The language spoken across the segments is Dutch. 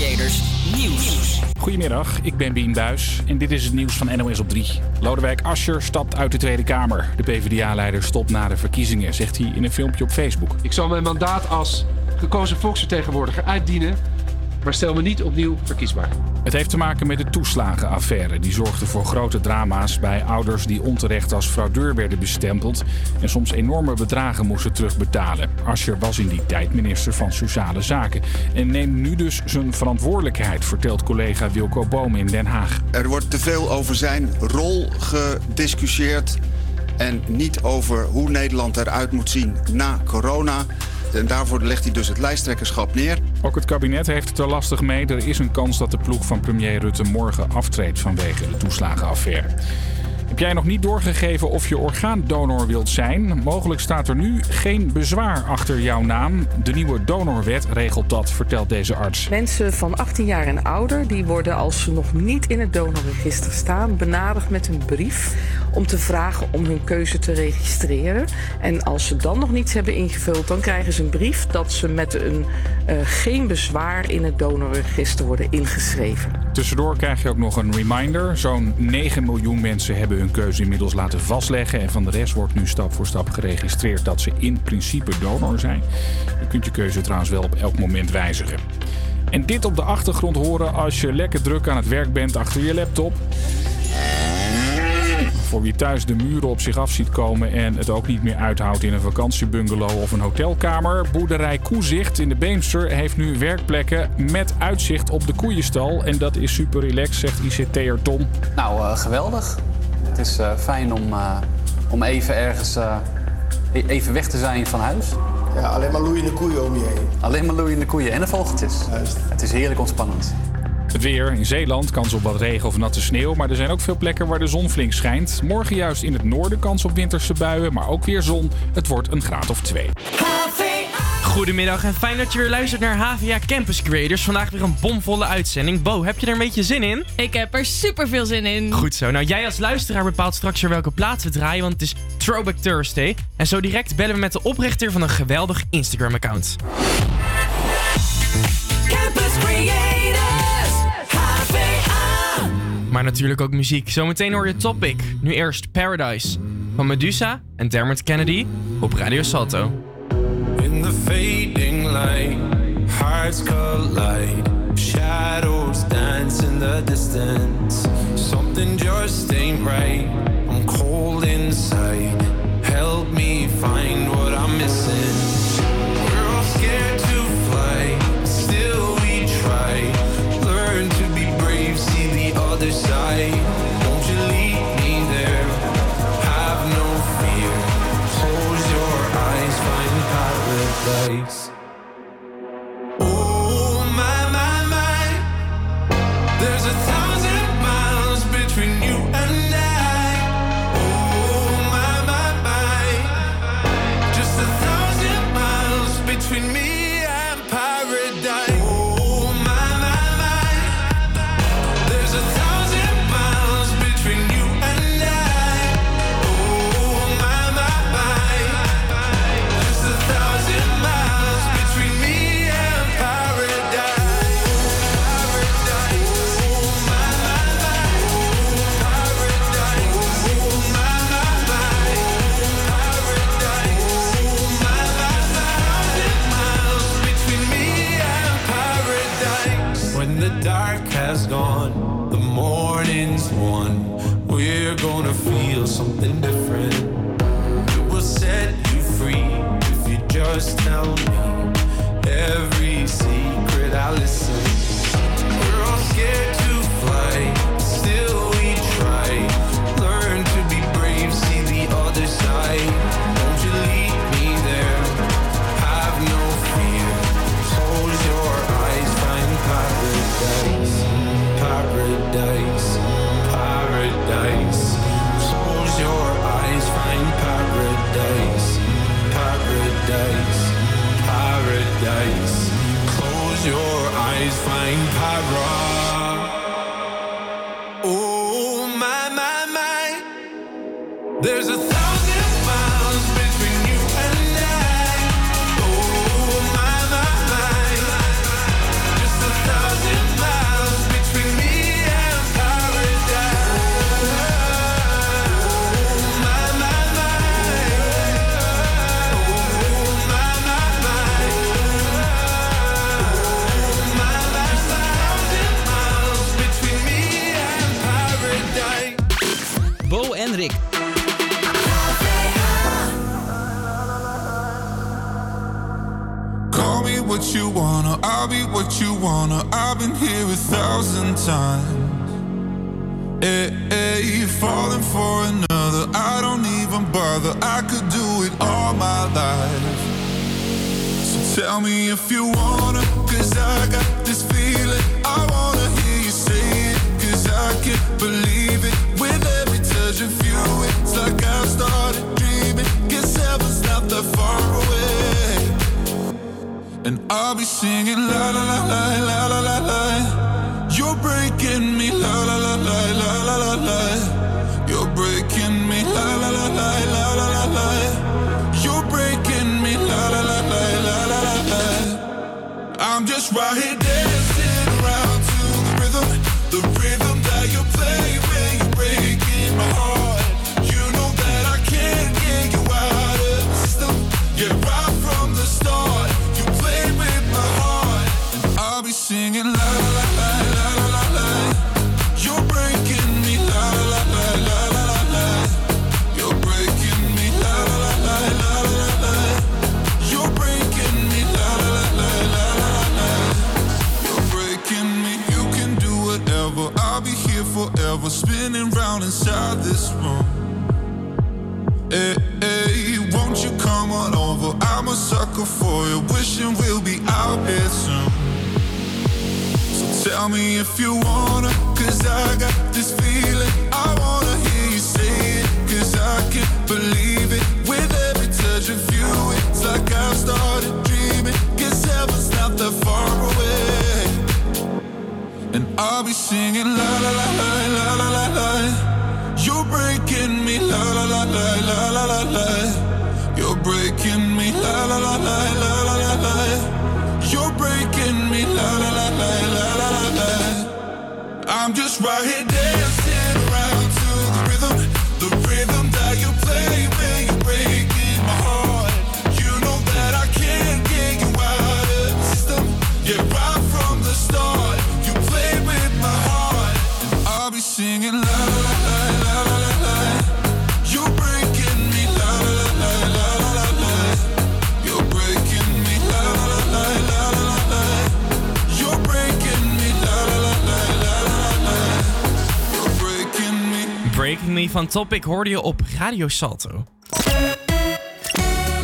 Creators Nieuws. Goedemiddag, ik ben Bien Buis en dit is het nieuws van NOS op 3. Lodewijk Asscher stapt uit de Tweede Kamer. De PvdA-leider stopt na de verkiezingen, zegt hij in een filmpje op Facebook. Ik zal mijn mandaat als gekozen volksvertegenwoordiger uitdienen, maar stel me niet opnieuw verkiesbaar. Het heeft te maken met de toeslagenaffaire. Die zorgde voor grote drama's bij ouders die onterecht als fraudeur werden bestempeld en soms enorme bedragen moesten terugbetalen. Asscher was in die tijd minister van Sociale Zaken en neemt nu dus zijn verantwoordelijkheid, vertelt collega Wilco Boom in Den Haag. Er wordt te veel over zijn rol gediscussieerd en niet over hoe Nederland eruit moet zien na corona. En daarvoor legt hij dus het lijsttrekkerschap neer. Ook het kabinet heeft het er lastig mee. Er is een kans dat de ploeg van premier Rutte morgen aftreedt vanwege de toeslagenaffaire. Heb jij nog niet doorgegeven of je orgaandonor wilt zijn? Mogelijk staat er nu geen bezwaar achter jouw naam. De nieuwe donorwet regelt dat, vertelt deze arts. Mensen van 18 jaar en ouder die worden als ze nog niet in het donorregister staan benaderd met een brief om te vragen om hun keuze te registreren. En als ze dan nog niets hebben ingevuld, dan krijgen ze een brief dat ze met een uh, geen bezwaar in het donorregister worden ingeschreven. Tussendoor krijg je ook nog een reminder. Zo'n 9 miljoen mensen hebben hun keuze inmiddels laten vastleggen. En van de rest wordt nu stap voor stap geregistreerd dat ze in principe donor zijn. Je kunt je keuze trouwens wel op elk moment wijzigen. En dit op de achtergrond horen als je lekker druk aan het werk bent achter je laptop. Voor wie thuis de muren op zich af ziet komen en het ook niet meer uithoudt in een vakantiebungalow of een hotelkamer. Boerderij Koezicht in de Beemster heeft nu werkplekken met uitzicht op de koeienstal. En dat is super relaxed, zegt ICT'er Tom. Nou, uh, geweldig. Het is uh, fijn om, uh, om even ergens even weg te zijn van huis. Ja, alleen maar loeiende koeien om je heen. Alleen maar loeiende koeien en de vogeltjes. Juist. Het is heerlijk ontspannend. Het weer in Zeeland, kans op wat regen of natte sneeuw. Maar er zijn ook veel plekken waar de zon flink schijnt. Morgen juist in het noorden kans op winterse buien, maar ook weer zon. Het wordt een graad of twee. Goedemiddag en fijn dat je weer luistert naar HVA Campus Creators. Vandaag weer een bomvolle uitzending. Bo, heb je er een beetje zin in? Ik heb er super veel zin in. Goed zo. Nou, jij als luisteraar bepaalt straks weer welke plaats we draaien, want het is Throwback Thursday. En zo direct bellen we met de oprichter van een geweldig Instagram-account. Campus Creators, HVA. Maar natuurlijk ook muziek. Zometeen hoor je Topic. Nu eerst Paradise van Medusa en Dermot Kennedy op Radio Salto. In the fading light, hearts collide. Shadows dance in the distance. Something just ain't right. I'm cold inside. Help me find what I'm missing. We're all scared to fly, still we try. Learn to be brave, see the other side. Paradise. I'm just right here Me van Topic hoorde je op Radio Salto.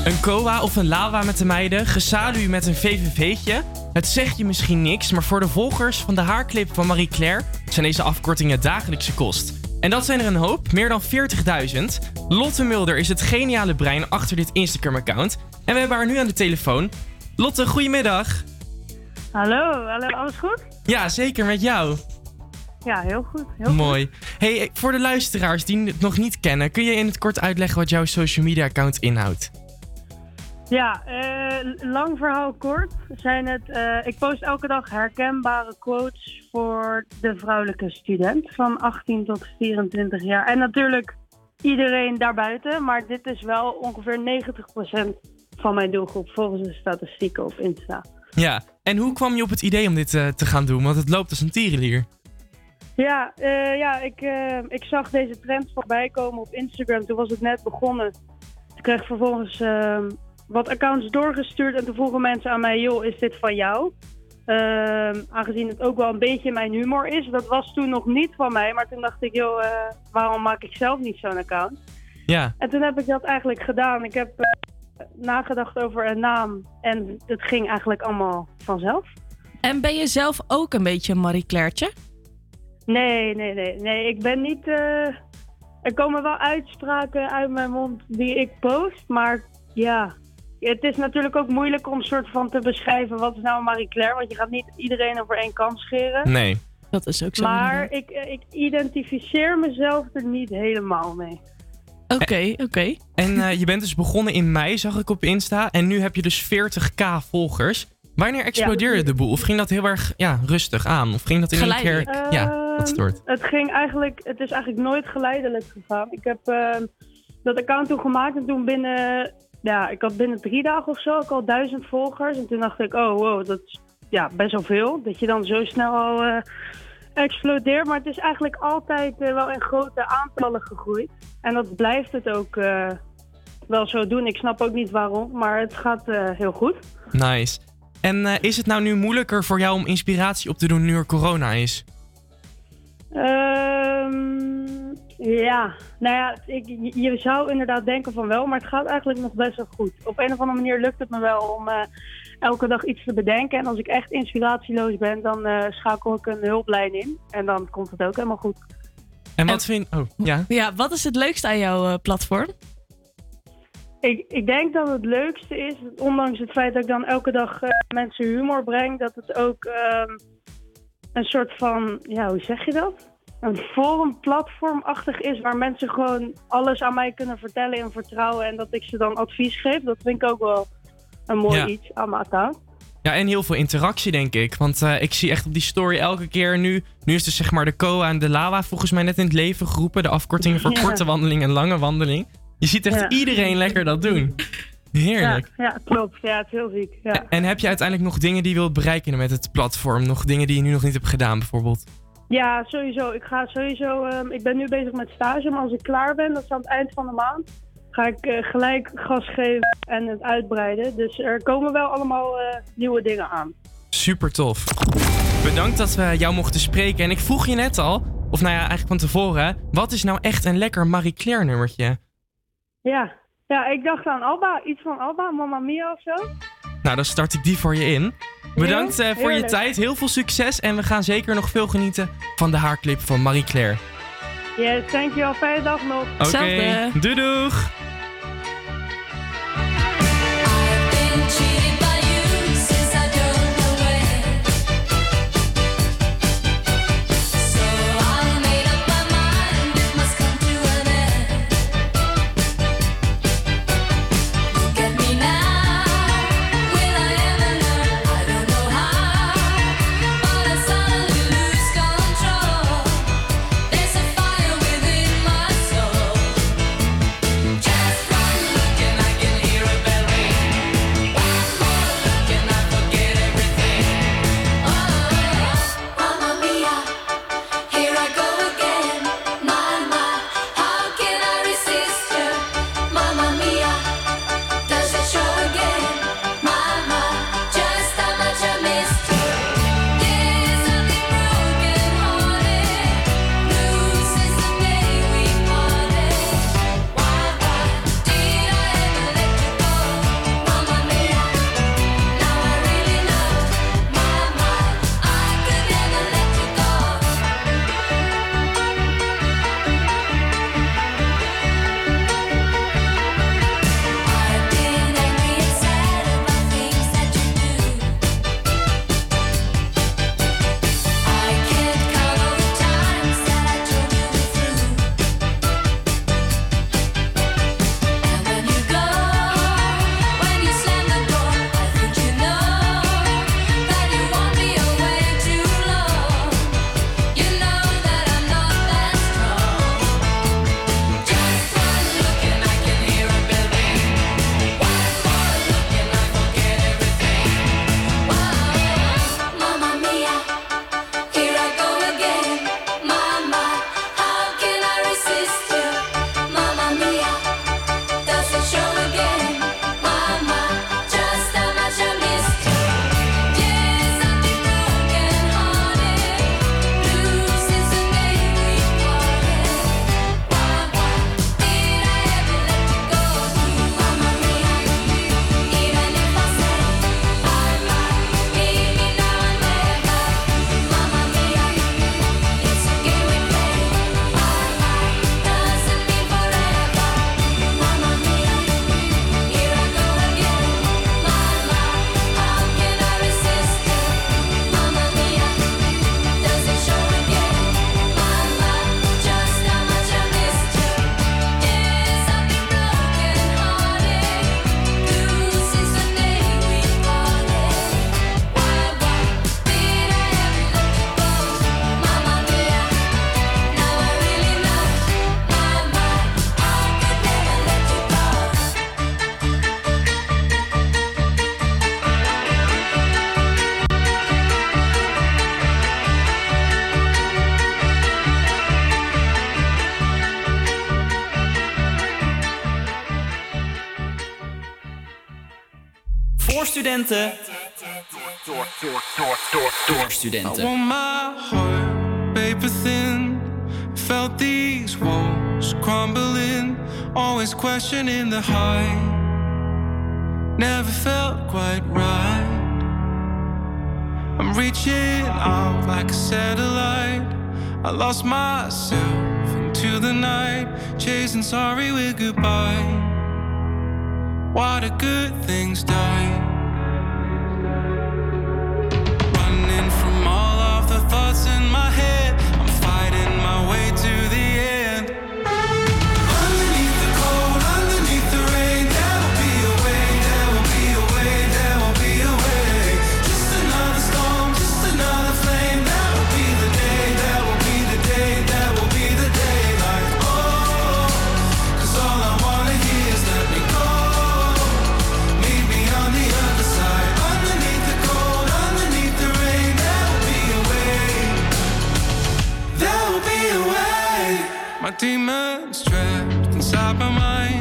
Een koa of een lava met de meiden, gesalu met een VVV'tje. Het zegt je misschien niks, maar voor de volgers van de haarclip van Marie Claire zijn deze afkortingen dagelijkse kost. En dat zijn er een hoop, meer dan 40.000. Lotte Mulder is het geniale brein achter dit Instagram-account. En we hebben haar nu aan de telefoon. Lotte, goedemiddag. Hallo, hallo, alles goed? Ja, zeker met jou. Ja, heel goed. Heel Mooi. Hey, voor de luisteraars die het nog niet kennen, kun je in het kort uitleggen wat jouw social media account inhoudt? Ja, eh, lang verhaal kort. Zijn het, eh, ik post elke dag herkenbare quotes voor de vrouwelijke student van 18 tot 24 jaar. En natuurlijk iedereen daarbuiten, maar dit is wel ongeveer 90% van mijn doelgroep volgens de statistieken op Insta. Ja, en hoe kwam je op het idee om dit eh, te gaan doen? Want het loopt als een tierenlier. Ja, eh, ja ik, eh, ik zag deze trend voorbij komen op Instagram. Toen was het net begonnen. Ik kreeg vervolgens eh, wat accounts doorgestuurd. En toen vroegen mensen aan mij, joh, is dit van jou? Ehm, aangezien het ook wel een beetje mijn humor is. Dat was toen nog niet van mij. Maar toen dacht ik, joh, eh, waarom maak ik zelf niet zo'n account? Ja, En toen heb ik dat eigenlijk gedaan. Ik heb nagedacht over een naam. En het ging eigenlijk allemaal vanzelf. En ben je zelf ook een beetje een Marie Clairtje? Nee, nee, nee. Nee, ik ben niet... eh, Er komen wel uitspraken uit mijn mond die ik post. Maar ja, het is natuurlijk ook moeilijk om soort van te beschrijven... wat is nou Marie Claire? Want je gaat niet iedereen over één kant scheren. nee. Dat is ook zo. Maar ik, eh, ik identificeer mezelf er niet helemaal mee. Oké, oké. En eh, je bent dus begonnen in mei, zag ik op Insta. En nu heb je dus 40k volgers. Wanneer explodeerde de boel? Of ging dat heel erg ja, rustig aan? Of ging dat in één keer... Ja, dat soort. Het ging eigenlijk, het is eigenlijk nooit geleidelijk gegaan. Ik heb eh, dat account toen gemaakt en toen binnen, ja, ik had binnen drie dagen of zo ook al duizend volgers. En toen dacht ik, oh wow, dat is ja, best wel veel. Dat je dan zo snel al eh, explodeert. Maar het is eigenlijk altijd eh, wel in grote aantallen gegroeid. En dat blijft het ook eh, wel zo doen. Ik snap ook niet waarom, maar het gaat eh, heel goed. Nice. En eh, is het nou nu moeilijker voor jou om inspiratie op te doen nu er corona is? Ehm, ja, nou ja, ik, je- je zou inderdaad denken van wel, maar het gaat eigenlijk nog best wel goed. Op een of andere manier lukt het me wel om eh, elke dag iets te bedenken. En als ik echt inspiratieloos ben, dan eh, schakel ik een hulplijn in. En dan komt het ook helemaal goed. En wat vind... Oh, ja. Ja, wat is het leukste aan jouw eh, platform? Ik, ik denk dat het leukste is, ondanks het feit dat ik dan elke dag eh, mensen humor breng, dat het ook ehm, een soort van, ja, hoe zeg je dat? Een forum, platformachtig is waar mensen gewoon alles aan mij kunnen vertellen in vertrouwen en dat ik ze dan advies geef. Dat vind ik ook wel een mooi Ja. iets aan mijn account. Ja, en heel veel interactie, denk ik. Want eh, ik zie echt op die story elke keer nu... Nu is dus zeg maar de COA en de LAWA volgens mij net in het leven geroepen. De afkortingen voor Ja. korte wandeling en lange wandeling. Je ziet echt Ja. iedereen lekker dat doen. Heerlijk. Ja, ja, klopt. Ja, het is heel ziek. Ja. En heb je uiteindelijk nog dingen die je wilt bereiken met het platform? Nog dingen die je nu nog niet hebt gedaan, bijvoorbeeld? Ja, sowieso. Ik ga sowieso. ehm, ik ben nu bezig met stage, maar als ik klaar ben, dat is aan het eind van de maand, ga ik eh, gelijk gas geven en het uitbreiden. Dus er komen wel allemaal eh, nieuwe dingen aan. Super tof. Bedankt dat we jou mochten spreken. En ik vroeg je net al, of nou ja, eigenlijk van tevoren, wat is nou echt een lekker Marie Claire nummertje? Ja. ja, ik dacht aan Alba, iets van Alba, Mamma Mia of zo. Nou, dan start ik die voor je in. Bedankt eh, voor je tijd, heel veel succes en we gaan zeker nog veel genieten van de haarclip van Marie Claire. Yes, dankjewel. Fijne dag nog. Oké, doei doeg! Voor studenten. Door, door, door, door, door I want my heart paper thin. Felt these walls crumbling. Always questioning the height. Never felt quite right. I'm reaching out like a satellite. I lost myself into the night, chasing sorry with goodbye. Why do good things die? Demons trapped inside my mind,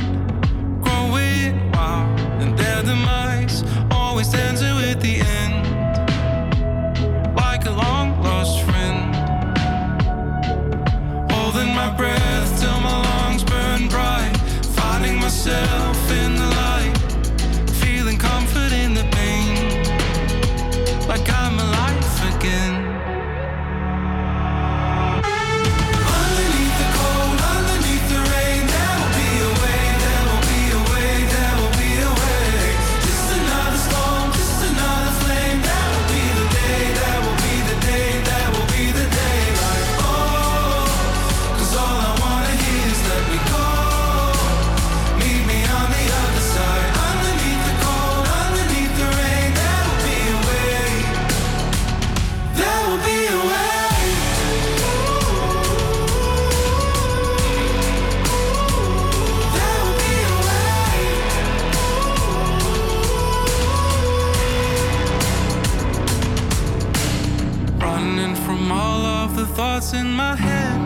in my head,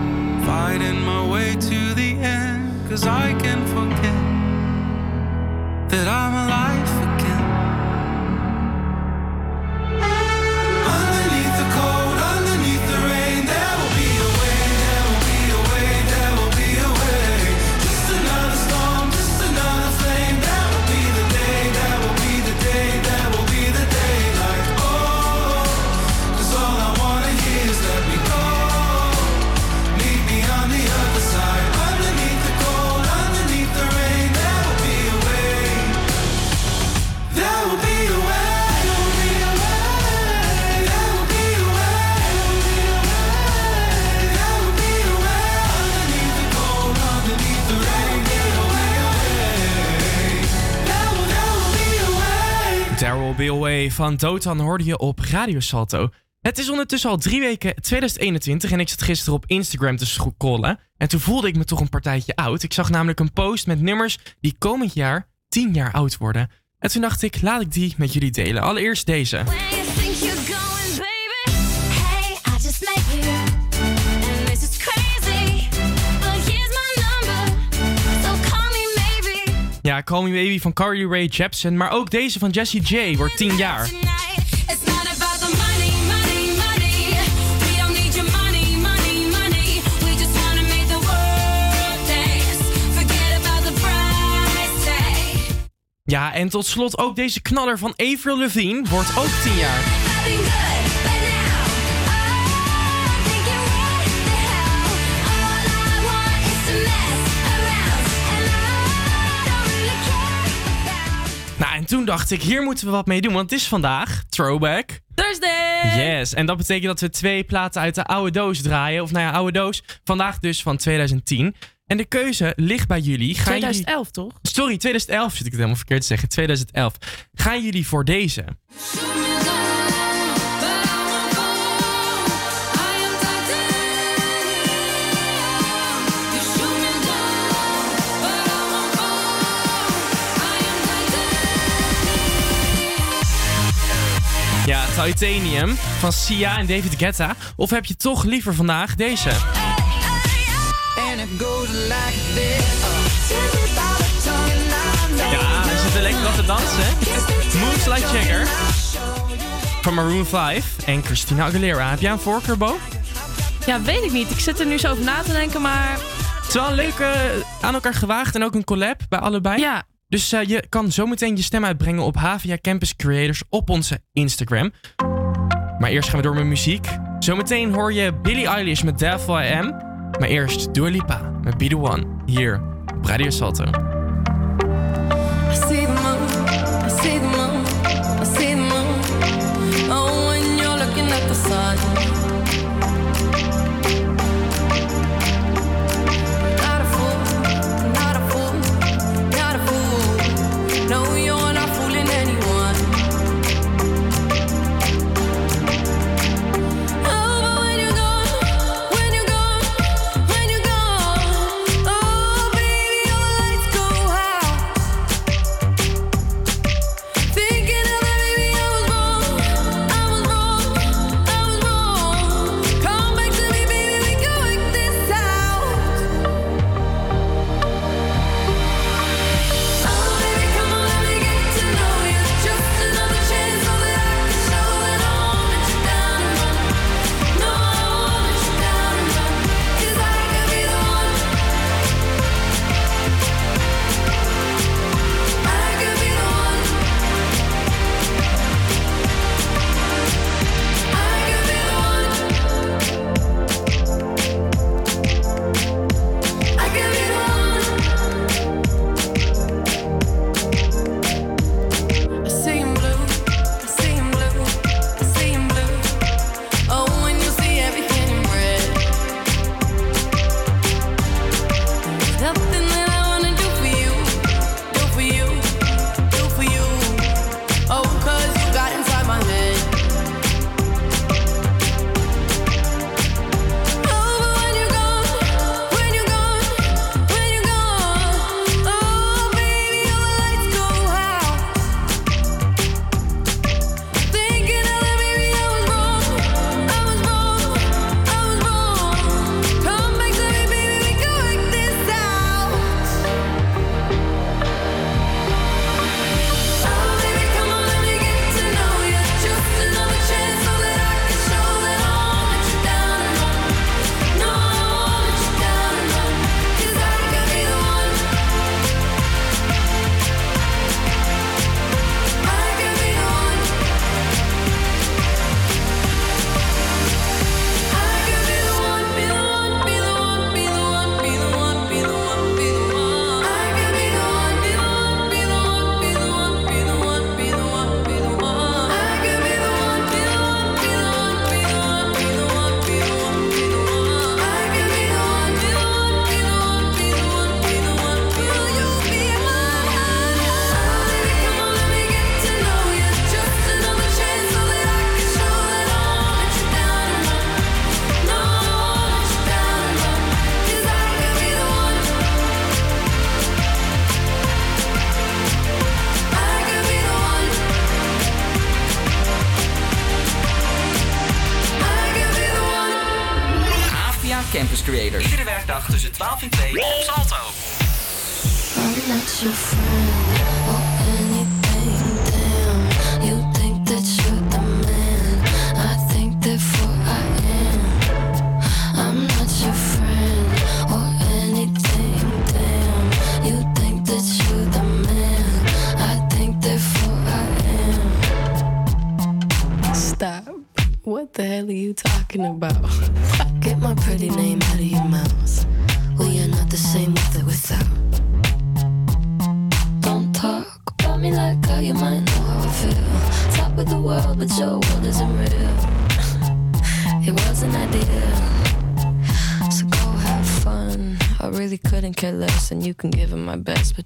fighting my way to the end. Cause I can forget that I'm alive way. There Will Be A Way van Dotan hoorde je op Radio Salto. Het is ondertussen al drie weken 2021 en ik zat gisteren op Instagram te scrollen. En toen voelde ik me toch een partijtje oud. Ik zag namelijk een post met nummers die komend jaar 10 jaar oud worden. En toen dacht ik, laat ik die met jullie delen. Allereerst deze. Ja, Call Me Baby van Carly Rae Jepsen. Maar ook deze van Jessie J wordt 10 jaar. Ja, en tot slot ook deze knaller van Avril Lavigne wordt ook 10 jaar. Toen dacht ik, hier moeten we wat mee doen, want het is vandaag Throwback Thursday! Yes, en dat betekent dat we twee platen uit de oude doos draaien. Of nou ja, oude doos. Vandaag dus van 2010. En de keuze ligt bij jullie. Gaan 2011 toch? Sorry, 2011 zit ik het helemaal verkeerd te zeggen. 2011. Gaan jullie voor deze? Ja, Titanium van Sia en David Guetta. Of heb je toch liever vandaag deze? Ja, we zitten lekker wat te dansen. Moves like Jagger van Maroon 5 en Christina Aguilera. Heb jij een voorkeur, Bo? Ja, weet ik niet. Ik zit er nu zo over na te denken, maar... Het is wel een leuke, aan elkaar gewaagd en ook een collab bij allebei. Ja, dus eh, je kan zometeen je stem uitbrengen op Havia Campus Creators op onze Instagram. Maar eerst gaan we door met muziek. Zometeen hoor je Billie Eilish met Devil I Am. Maar eerst Dua Lipa met Be The One hier op Radio Salto.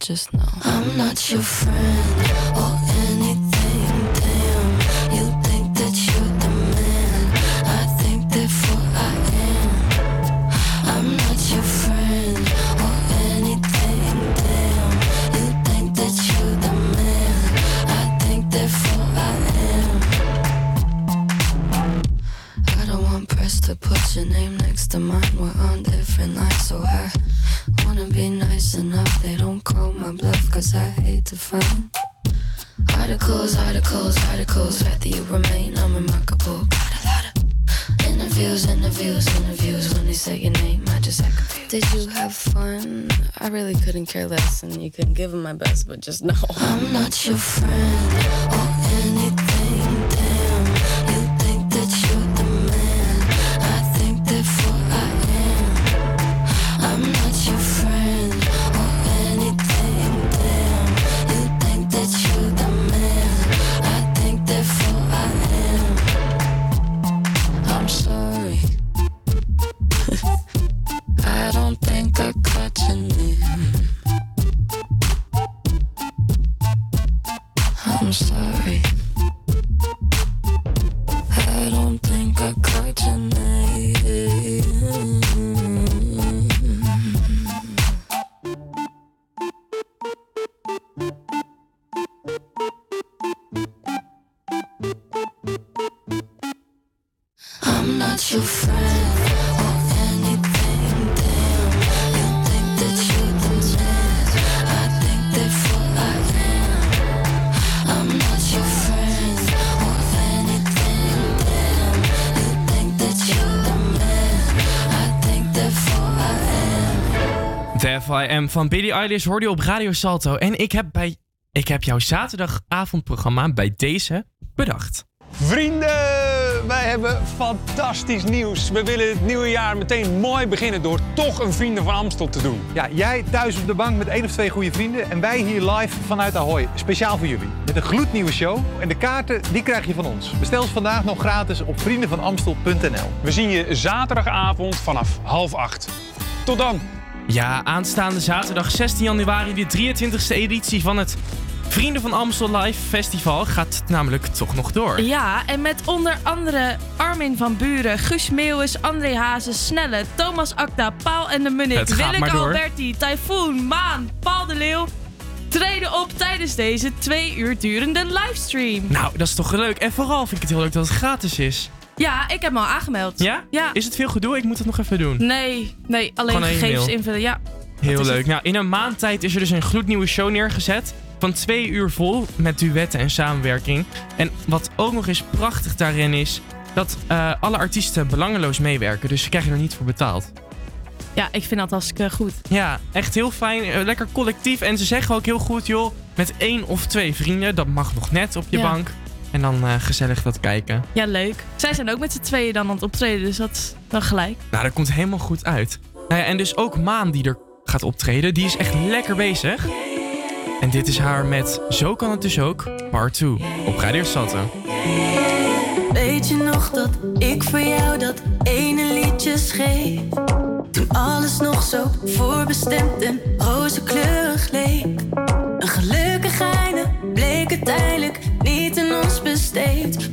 just know. I'm not your friend. Less, and you couldn't give 'em my best, but just know. I'm not your friend Van Billie Eilish hoorde je op Radio Salto. En ik heb, bij, ik heb jouw zaterdagavondprogramma bij deze bedacht. Vrienden, wij hebben fantastisch nieuws. We willen het nieuwe jaar meteen mooi beginnen door toch een Vrienden van Amstel te doen. Ja, jij thuis op de bank met één of twee goede vrienden en wij hier live vanuit Ahoy. Speciaal voor jullie. Met een gloednieuwe show en de kaarten die krijg je van ons. Bestel ze vandaag nog gratis op vriendenvanamstel.nl. We zien je zaterdagavond vanaf half acht. Tot dan. Ja, aanstaande zaterdag 16 januari de 23e editie van het Vrienden van Amstel Live Festival gaat namelijk toch nog door. Ja, en met onder andere Armin van Buren, Guus Meeuwis, André Hazes, Snelle, Thomas Akda, Paul en de Munnik, Willeke. Alberti, Typhoon, Maan, Paul de Leeuw treden op tijdens deze twee uur durende livestream. Nou, dat is toch leuk. En vooral vind ik het heel leuk dat het gratis is. Ja, ik heb me al aangemeld. Ja? Ja. Is het veel gedoe? Ik moet het nog even doen. Nee, nee, alleen Gewoon gegevens invullen. Ja. Heel leuk. het. Nou, in een maand tijd is er dus een gloednieuwe show neergezet. Van twee uur vol met duetten en samenwerking. En wat ook nog eens prachtig daarin is... dat eh, alle artiesten belangeloos meewerken. Dus ze krijgen er niet voor betaald. ja, ik vind dat hartstikke goed. Ja, echt heel fijn. eh, lekker collectief. En ze zeggen ook heel goed, joh... met één of twee vrienden, dat mag nog net op je Ja. bank. En dan eh, gezellig dat kijken. Ja, leuk. Zij zijn ook met z'n tweeën dan aan het optreden, dus dat is dan gelijk. Nou, dat komt helemaal goed uit. Nou ja, en dus ook Maan die er gaat optreden, die is echt lekker bezig. En dit is haar met Zo kan het dus ook, part 2, op Radio Salto. Weet je nog dat ik voor jou dat ene liedje schreef? Toen alles nog zo voorbestemd en rozenkleurig leek. Een gelukkig einde bleek uiteindelijk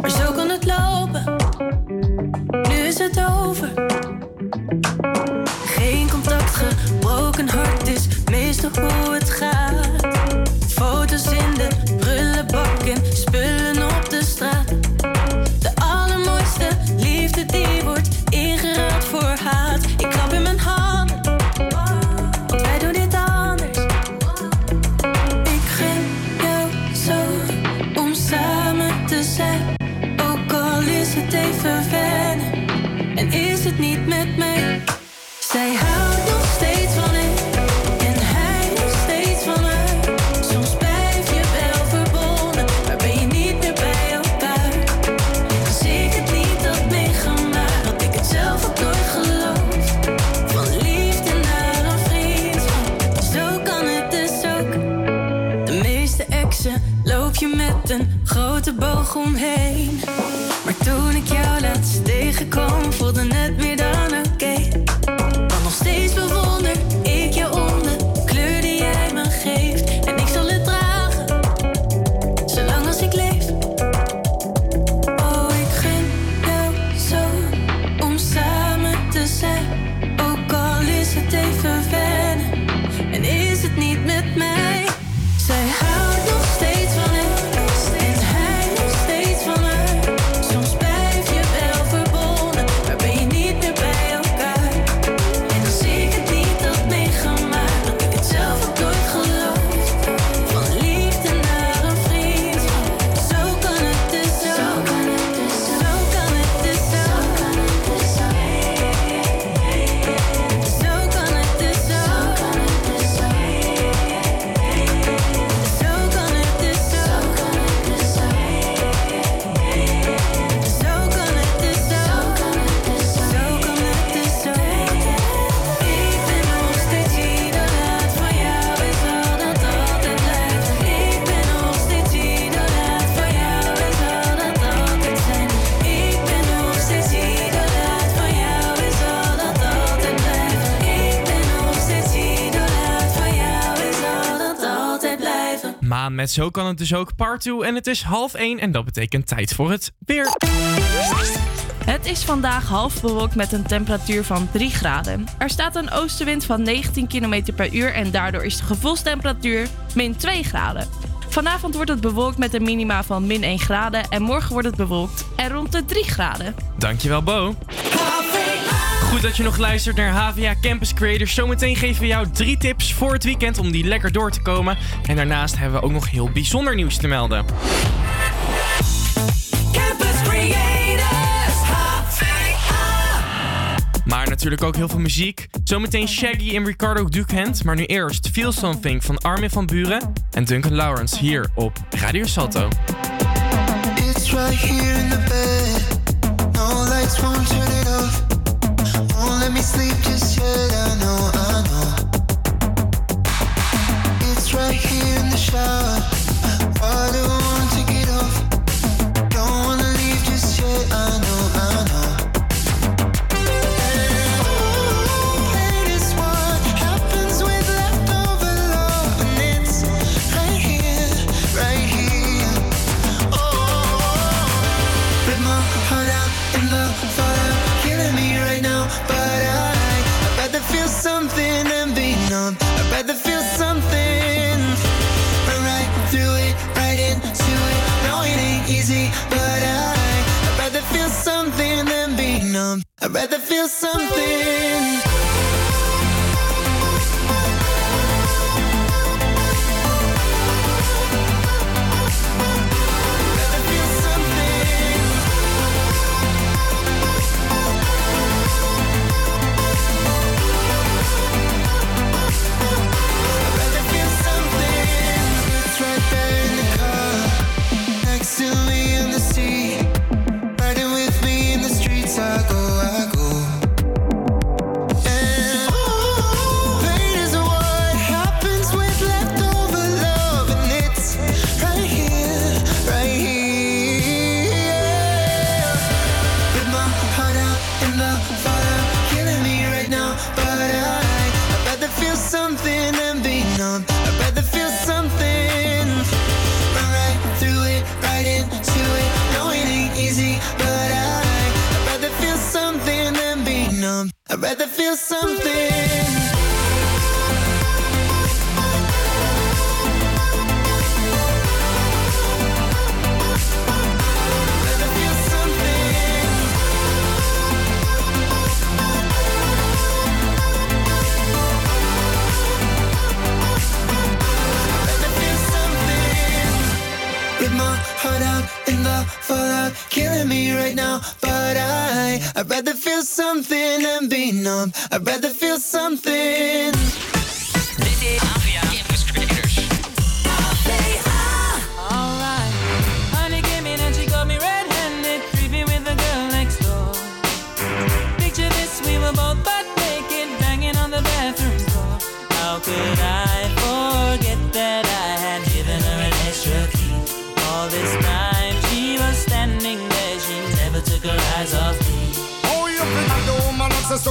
Maar zo kan het lopen, nu is het over. Geen contact, gebroken hart is meestal hoe het gaat. Boog omheen. Maar toen ik jou laatst tegenkwam, voelde het meer met Zo kan het dus ook part 2. En het is half 1 en dat betekent tijd voor het weer. Het is vandaag half bewolkt met een temperatuur van 3 graden. Er staat een oostenwind van 19 km per uur en daardoor is de gevoelstemperatuur min 2 graden. Vanavond wordt het bewolkt met een minima van min 1 graden en morgen wordt het bewolkt en rond de 3 graden. Dankjewel, Bo. Goed dat je nog luistert naar HVA Campus Creators. Zometeen geven we jou drie tips voor het weekend om die lekker door te komen. En daarnaast hebben we ook nog heel bijzonder nieuws te melden. Campus Creators, HVA. Maar natuurlijk ook heel veel muziek. Zometeen Shaggy en Ricardo Dukhand. Maar nu eerst Feel Something van Armin van Buren en Duncan Lawrence hier op Radio Salto. It's right here in the bed. No lights won't turn it off. It's right here in the shower. Water won't numb. I'd rather feel something. I'd rather feel something. Heart out in the fallout, killing me right now. But I, I'd rather feel something than be numb. I'd rather feel something.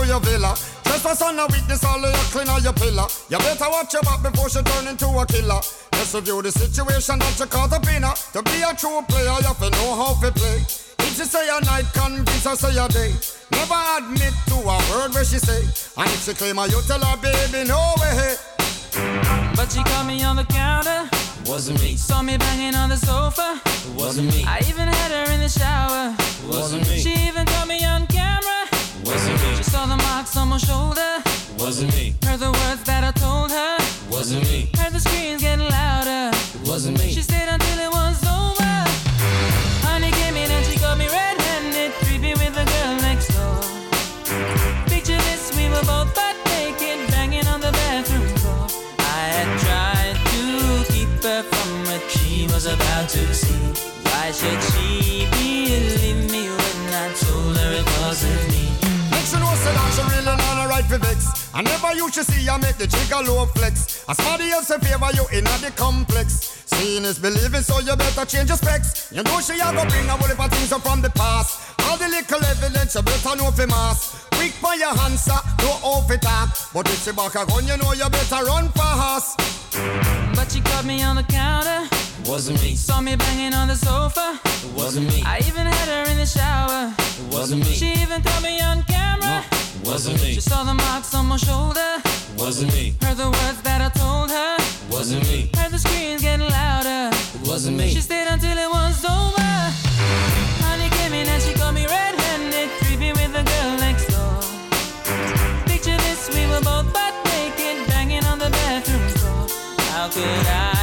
Your villa? Trespass on a witness, all of your clean on your pillar. You better watch your back before she turn into a killer. Just review the situation that you caught up in her. To be a true player, you have to know how to play. If she say a night, convince her say a day. Never admit to a word where she say. And if she claim her, you tell her, baby, no way. But she caught me on the counter. Wasn't me. Saw me banging on the sofa. Wasn't me. I even had her in the shower. Wasn't me. She even caught me on camera. Wasn't me. Saw the marks on my shoulder. Wasn't me. Heard the words that I told her. Wasn't me. Heard the screams getting louder. It wasn't me. She stayed until it was over. Honey came in and she got me red-handed, creepy with the girl next door. Picture this, we were both butt naked, banging on the bathroom floor. I had tried to keep her from what she was about to see. Why should for vex. I never used to see her make the jigger low flex. As somebody else in favor you in a the complex. Seeing is believing, so you better change your specs. You know she a go bring a whole heap of things up from the past. All the little evidence you better know for mass. Quick for your answer, no off it talk. But if she back a gun, you know you better run fast. But she caught me on the counter. Wasn't me. Saw me banging on the sofa. It wasn't me. I even had her in the shower. It wasn't me. She even caught me on camera. It wasn't me. She saw the marks on my shoulder. It wasn't me. Heard the words that I told her. It wasn't me. Heard the screams getting louder. It wasn't me. She stayed until it was over. Honey came in and she caught me red-handed, creepy with the girl next door. Picture this, we were both butt naked, banging on the bathroom floor. How could I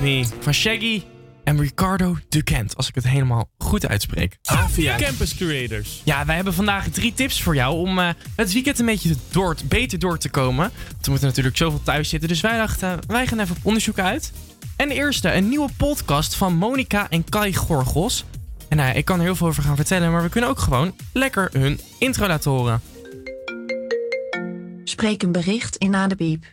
Me van Shaggy en Ricardo Ducant, als ik het helemaal goed uitspreek. Avia Campus Creators. Ja, wij hebben vandaag drie tips voor jou om eh, het weekend een beetje door, beter door te komen. Want we moeten natuurlijk zoveel thuis zitten, dus wij dachten, wij gaan even op onderzoek uit. En de eerste, een nieuwe podcast van Monica en Kai Gorgos. En nou ja, ik kan er heel veel over gaan vertellen, maar we kunnen ook gewoon lekker hun intro laten horen. Spreek een bericht in na de biep.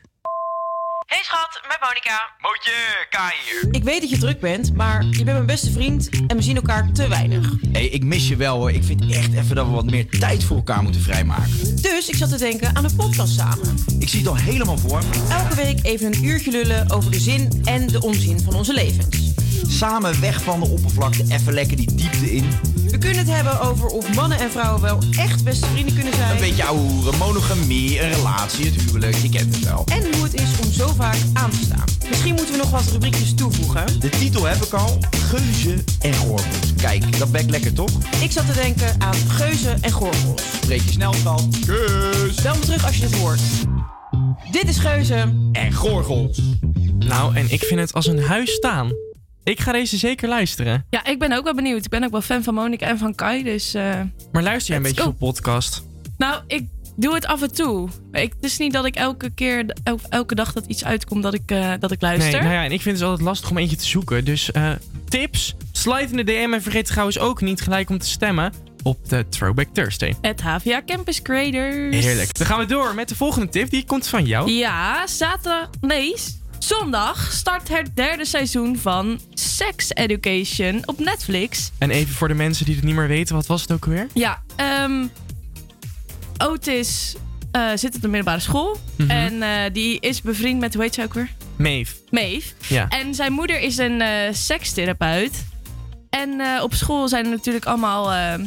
Hey schat, met Monica. Mootje, Kai hier. Ik weet dat je druk bent, maar je bent mijn beste vriend en we zien elkaar te weinig. Hey, ik mis je wel hoor. Ik vind echt even dat we wat meer tijd voor elkaar moeten vrijmaken. Dus ik zat te denken aan een podcast samen. Ik zie het al helemaal voor me. Elke week even een uurtje lullen over de zin en de onzin van onze levens. Samen weg van de oppervlakte, even lekker die diepte in. We kunnen het hebben over of mannen en vrouwen wel echt beste vrienden kunnen zijn. Een beetje ouwe hoeren, monogamie, een relatie, het huwelijk, je kent het wel. En hoe het is om zo vaak aan te staan. Misschien moeten we nog wat rubriekjes toevoegen. De titel heb ik al, Geuzen en Gorgels. Kijk, dat bekt lekker toch? Ik zat te denken aan geuzen en gorgels. Spreek je snel, schat. Kus! Bel me terug als je dit hoort. Dit is geuzen en gorgels. Nou, en ik vind het als een huis staan. Ik ga deze zeker luisteren. Ja, ik ben ook wel benieuwd. Ik ben ook wel fan van Monica en van Kai, dus... eh, Maar luister jij een beetje voor podcast? Nou, ik doe het af en toe. Ik, het is niet dat ik elke keer, el- elke dag dat iets uitkomt, dat ik, eh, dat ik luister. Nee, nou ja, en ik vind het altijd lastig om eentje te zoeken. Dus eh, tips, slide in de DM en vergeet trouwens ook niet gelijk om te stemmen op de Throwback Thursday. Het HVA Campus Creators. Heerlijk. Dan gaan we door met de volgende tip. Die komt van jou. Ja, zaterdag. Nee, zondag start het derde seizoen van Sex Education op Netflix. En even voor de mensen die het niet meer weten, wat was het ook alweer? Ja, ehm Otis eh, zit op de middelbare school. Mhm. En eh, die is bevriend met, hoe heet ze ook weer? Maeve. Maeve. Ja. En zijn moeder is een eh, sekstherapeut. En op school zijn er natuurlijk allemaal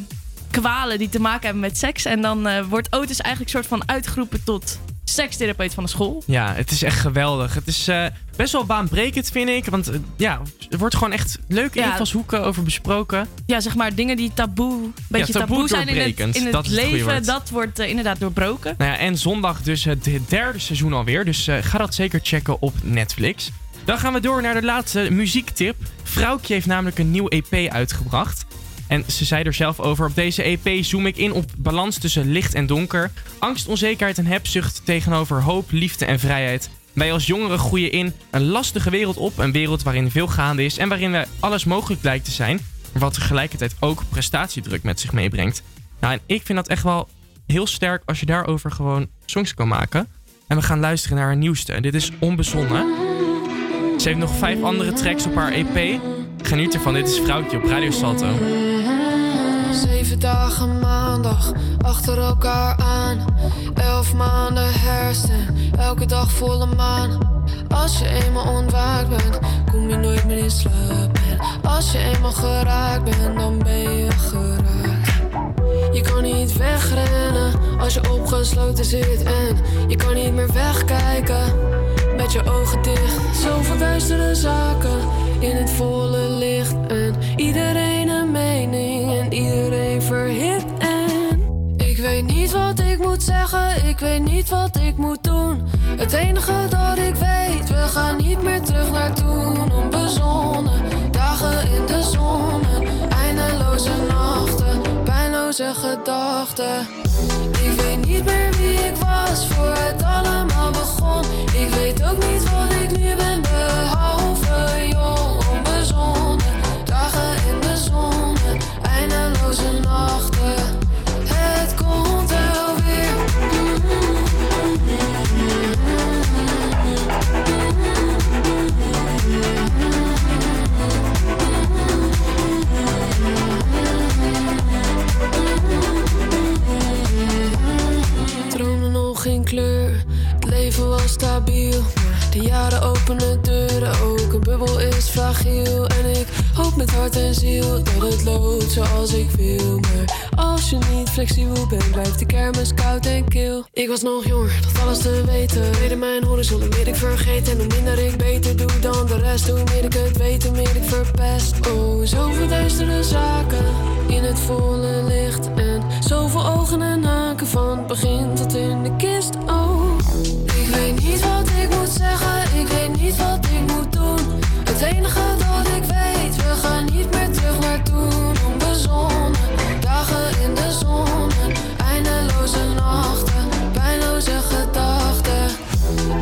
kwalen die te maken hebben met seks. En dan wordt Otis eigenlijk soort van uitgeroepen tot sekstherapeut van de school. Ja, het is echt geweldig. Het is eh, best wel baanbrekend, vind ik. Want eh, ja, er wordt gewoon echt leuke Ja. invalshoeken over besproken. Ja, zeg maar dingen die taboe, beetje taboe taboe, zijn in het, in het Dat leven. Dat wordt eh, inderdaad doorbroken. Nou ja, en zondag dus het derde seizoen alweer. Dus ga dat zeker checken op Netflix. Dan gaan we door naar de laatste muziektip. Vrouwtje heeft namelijk een nieuw EP uitgebracht. En ze zei er zelf over: Op deze EP zoom ik in op balans tussen licht en donker, angst, onzekerheid en hebzucht tegenover hoop, liefde en vrijheid. Wij als jongeren groeien in een lastige wereld op, een wereld waarin veel gaande is en waarin we alles mogelijk blijkt te zijn, maar wat tegelijkertijd ook prestatiedruk met zich meebrengt. Nou, en ik vind dat echt wel heel sterk als je daarover gewoon songs kan maken. En we gaan luisteren naar haar nieuwste. Dit is Onbezonnen. Ze heeft nog vijf andere tracks op haar EP. Geniet ervan, dit is Vrouwtje op Radio Salto. Zeven dagen maandag achter elkaar aan. Elf maanden herfst en elke dag volle maan. Als je eenmaal ontwaakt bent, kom je nooit meer in slaap. En als je eenmaal geraakt bent, dan ben je geraakt. Je kan niet wegrennen als je opgesloten zit. En je kan niet meer wegkijken met je ogen dicht. Zoveel duistere zaken in het volle licht. En iedereen een mening en iedereen verhit. En ik weet niet wat ik moet zeggen, ik weet niet wat ik moet doen. Het enige dat ik weet, we gaan niet meer terug naar toen. Onbezonnen, dagen in de zon, eindeloze nachten, gedachten. Ik weet niet meer wie ik was voor het allemaal begon. Ik weet ook niet wat ik nu ben, behalve jong, onbezonnen. Dagen in de zon, eindeloze nachten. Stabiel. Maar de jaren openen deuren, ook een bubbel is fragiel. En ik hoop met hart en ziel dat het loopt zoals ik wil. Maar als je niet flexibel bent, blijft de kermis koud en kil. Ik was nog jonger, dacht alles te weten. Reden mijn horizon, hoe meer ik vergeet. En hoe minder ik beter doe dan de rest. Hoe meer ik het weet, hoe meer ik verpest. Oh, zoveel duistere zaken in het volle licht. En zoveel ogen en haken van het begin tot in de kist. Oh, weet niet wat ik moet zeggen, ik weet niet wat ik moet doen. Het enige dat ik weet, we gaan niet meer terug naar toen. Onbezonnen, dagen in de zon, eindeloze nachten, pijnloze gedachten.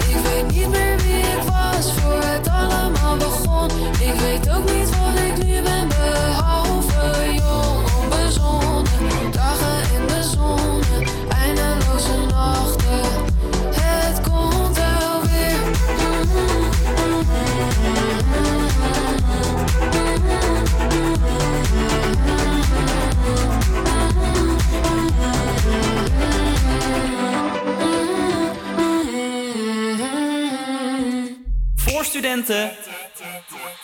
Ik weet niet meer wie ik was voor het allemaal begon. Ik weet ook niet wat ik nu ben, studenten.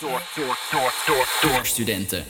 Door, door, door, door, Door studenten.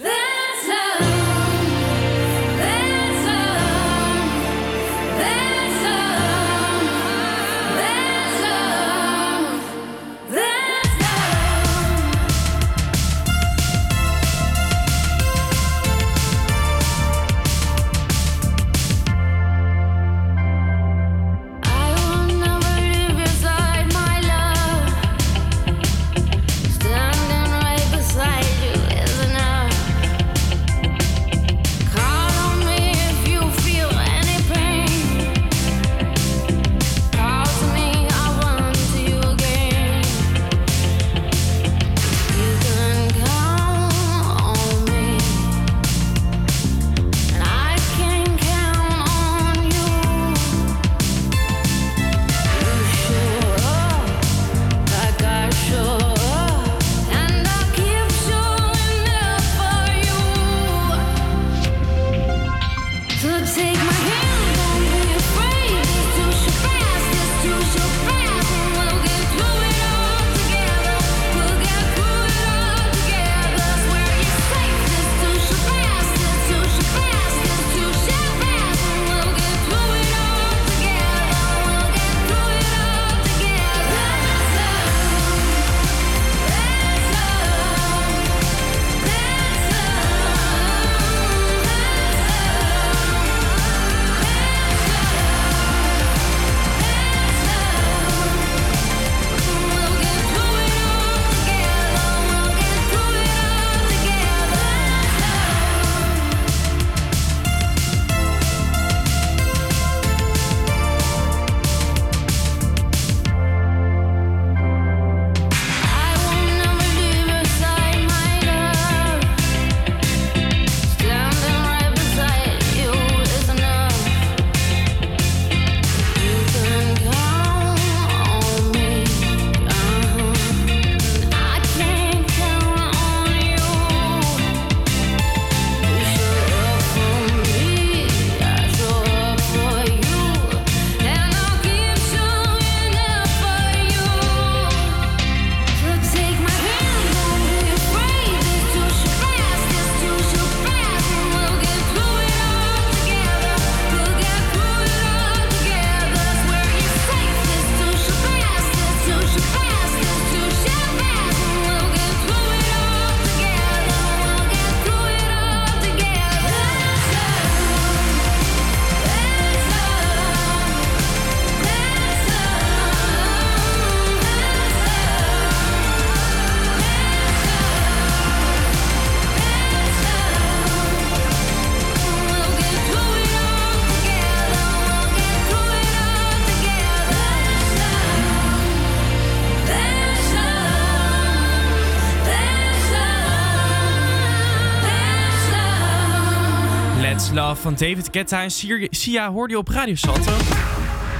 Van David Guetta en Sia- hoorde je op Radio Salto.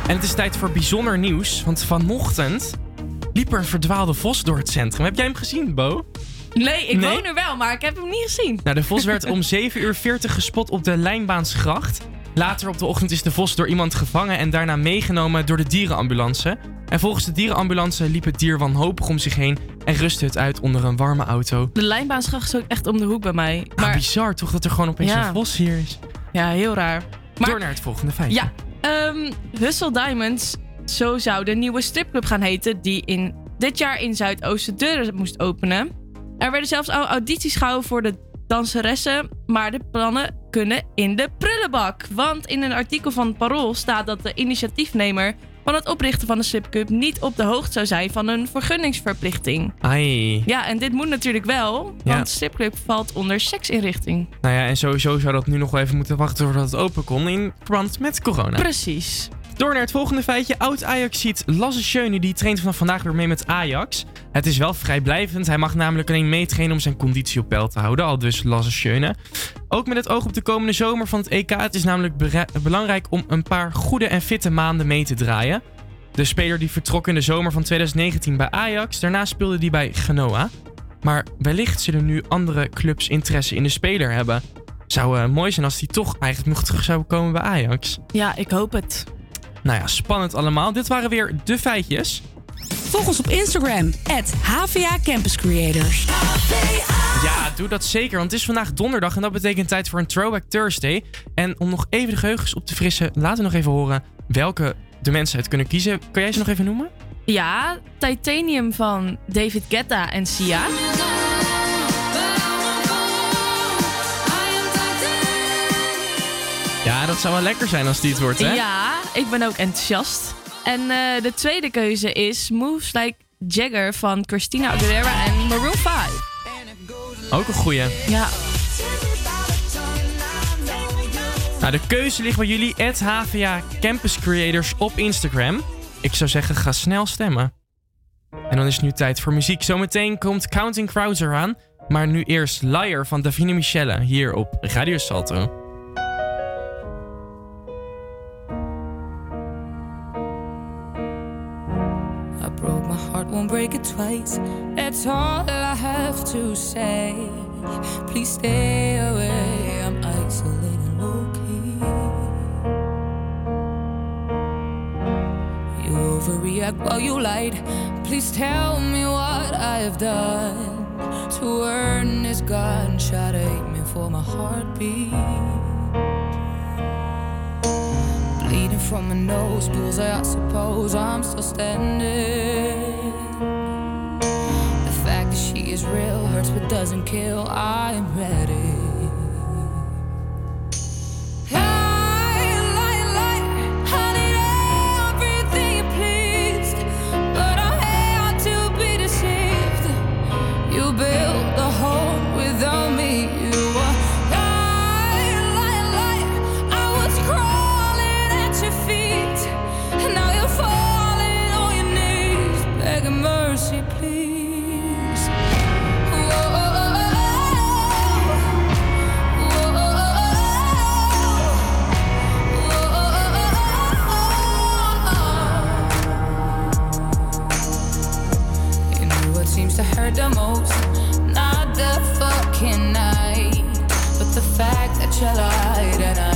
En het is tijd voor bijzonder nieuws, want vanochtend liep er een verdwaalde vos door het centrum. Heb jij hem gezien, Bo? Nee, ik Nee? woon er wel, maar ik heb hem niet gezien. Nou, de vos werd om 7 uur 40 gespot op de Lijnbaansgracht. Later op de ochtend is de vos door iemand gevangen en daarna meegenomen door de dierenambulance. En volgens de dierenambulance liep het dier wanhopig om zich heen en rustte het uit onder een warme auto. De lijnbaansgracht is ook echt om de hoek bij mij. Maar bizar toch dat er gewoon opeens Ja. een vos hier is. Ja, heel raar. Maar- Door naar het volgende feitje. Ja, ehm Hustle Diamonds, zo zou de nieuwe stripclub gaan heten... die in, dit jaar in Zuidoosten deuren moest openen. Er werden zelfs al audities gehouden voor de danseressen... maar de plannen kunnen in de prullenbak. Want in een artikel van Parool staat dat de initiatiefnemer... van het oprichten van de stripclub niet op de hoogte zou zijn... van een vergunningsverplichting. Ai. Ja, en dit moet natuurlijk wel, Ja. want stripclub valt onder seksinrichting. Nou ja, en sowieso zou dat nu nog wel even moeten wachten voordat het open kon in verband met corona. Precies. Door naar het volgende feitje. Oud-Ajax-ziet Lasse Schöne, die traint vanaf vandaag weer mee met Ajax. Het is wel vrijblijvend. Hij mag namelijk alleen meetrainen om zijn conditie op peil te houden. Al dus Lasse Schöne. Ook met het oog op de komende zomer van het EK. Het is namelijk belangrijk om een paar goede en fitte maanden mee te draaien. De speler die vertrok in de zomer van 2019 bij Ajax. Daarna speelde hij bij Genoa. Maar wellicht zullen nu andere clubs interesse in de speler hebben. Zou eh, mooi zijn als hij toch eigenlijk nog terug zou komen bij Ajax. Ja, ik hoop het. Nou ja, spannend allemaal. Dit waren weer de feitjes. Volg ons op Instagram, HVA Campus Creators. Ja, doe dat zeker, want het is vandaag donderdag en dat betekent tijd voor een Throwback Thursday. En om nog even de geheugens op te frissen, laten we nog even horen welke de mensen het kunnen kiezen. Kan jij ze nog even noemen? Ja, Titanium van David Guetta en Sia. Dat zou wel lekker zijn als die het wordt, hè? Ja, ik ben ook enthousiast. En eh, de tweede keuze is Moves Like Jagger van Christina Aguilera en Maroon 5. Ook een goeie. Ja. Nou, de keuze ligt bij jullie, at HVA Campus Creators op Instagram. Ik zou zeggen, ga snel stemmen. En dan is het nu tijd voor muziek. Zometeen komt Counting Crows eraan. Maar nu eerst Liar van Davine Michelle hier op Radio Salto. Break it twice. That's all I have to say. Please stay away. I'm isolated, low key. You overreact while you lied. Please tell me what I have done to earn this gunshot aiming for my heartbeat. Bleeding from my nose, bullseye, I suppose I'm still standing. She is real hurts but doesn't kill. I'm ready. fact that you lied and I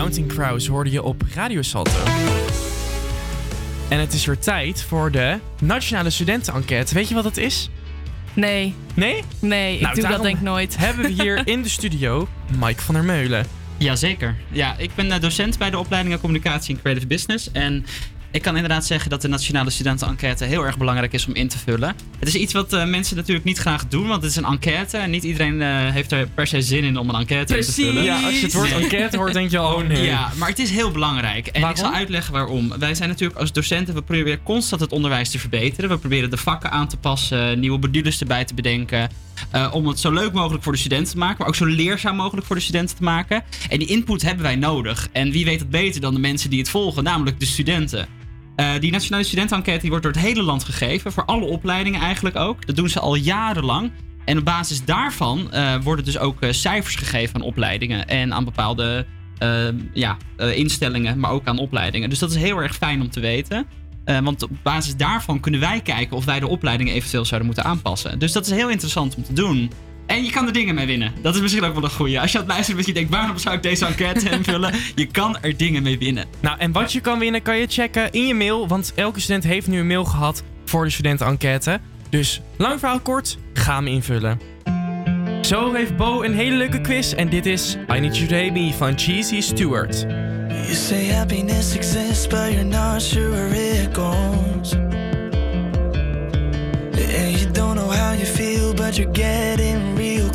Counting Crows hoorde je op Radio Salto. En het is weer tijd voor de Nationale Studentenenquête. Weet je wat dat is? Nee. Nee? Nee, ik Nou, doe dat denk ik nooit. Hebben we hier in de studio Mike van der Meulen. Jazeker. Ja, ik ben eh, docent bij de opleidingen Communicatie en Creative Business. En ik kan inderdaad zeggen dat de Nationale Studentenenquête heel erg belangrijk is om in te vullen. Het is iets wat eh, mensen natuurlijk niet graag doen, want het is een enquête. En niet iedereen eh, heeft er per se zin in om een enquête in te vullen. Ja, als je het woord enquête hoort, denk je, oh nee. Ja, maar het is heel belangrijk. En ik zal uitleggen waarom. Wij zijn natuurlijk als docenten, we proberen constant het onderwijs te verbeteren. We proberen de vakken aan te passen, nieuwe modules erbij te bedenken. eh, om het zo leuk mogelijk voor de studenten te maken, maar ook zo leerzaam mogelijk voor de studenten te maken. En die input hebben wij nodig. En wie weet het beter dan de mensen die het volgen, namelijk de studenten. Eh, die Nationale Studentenenquête die wordt door het hele land gegeven, voor alle opleidingen eigenlijk ook. Dat doen ze al jarenlang. En op basis daarvan eh, worden dus ook eh, cijfers gegeven aan opleidingen en aan bepaalde ja, instellingen, maar ook aan opleidingen. Dus dat is heel erg fijn om te weten. Want op basis daarvan kunnen wij kijken of wij de opleidingen eventueel zouden moeten aanpassen. Dus dat is heel interessant om te doen. En je kan er dingen mee winnen. Dat is misschien ook wel een goeie. Als je aan het luisteren bent en je denkt, waarom zou ik deze enquête invullen? Je kan er dingen mee winnen. Nou, en wat je kan winnen kan je checken in je mail. Want elke student heeft nu een mail gehad voor de studentenenquête. Dus lang verhaal kort, ga hem invullen. Zo heeft Bo een hele leuke quiz. En dit is I Need You To Hate Me van Cheesy Stewart. You say happiness exists, but you're not sure where it goes. And you don't know how you feel, but you're getting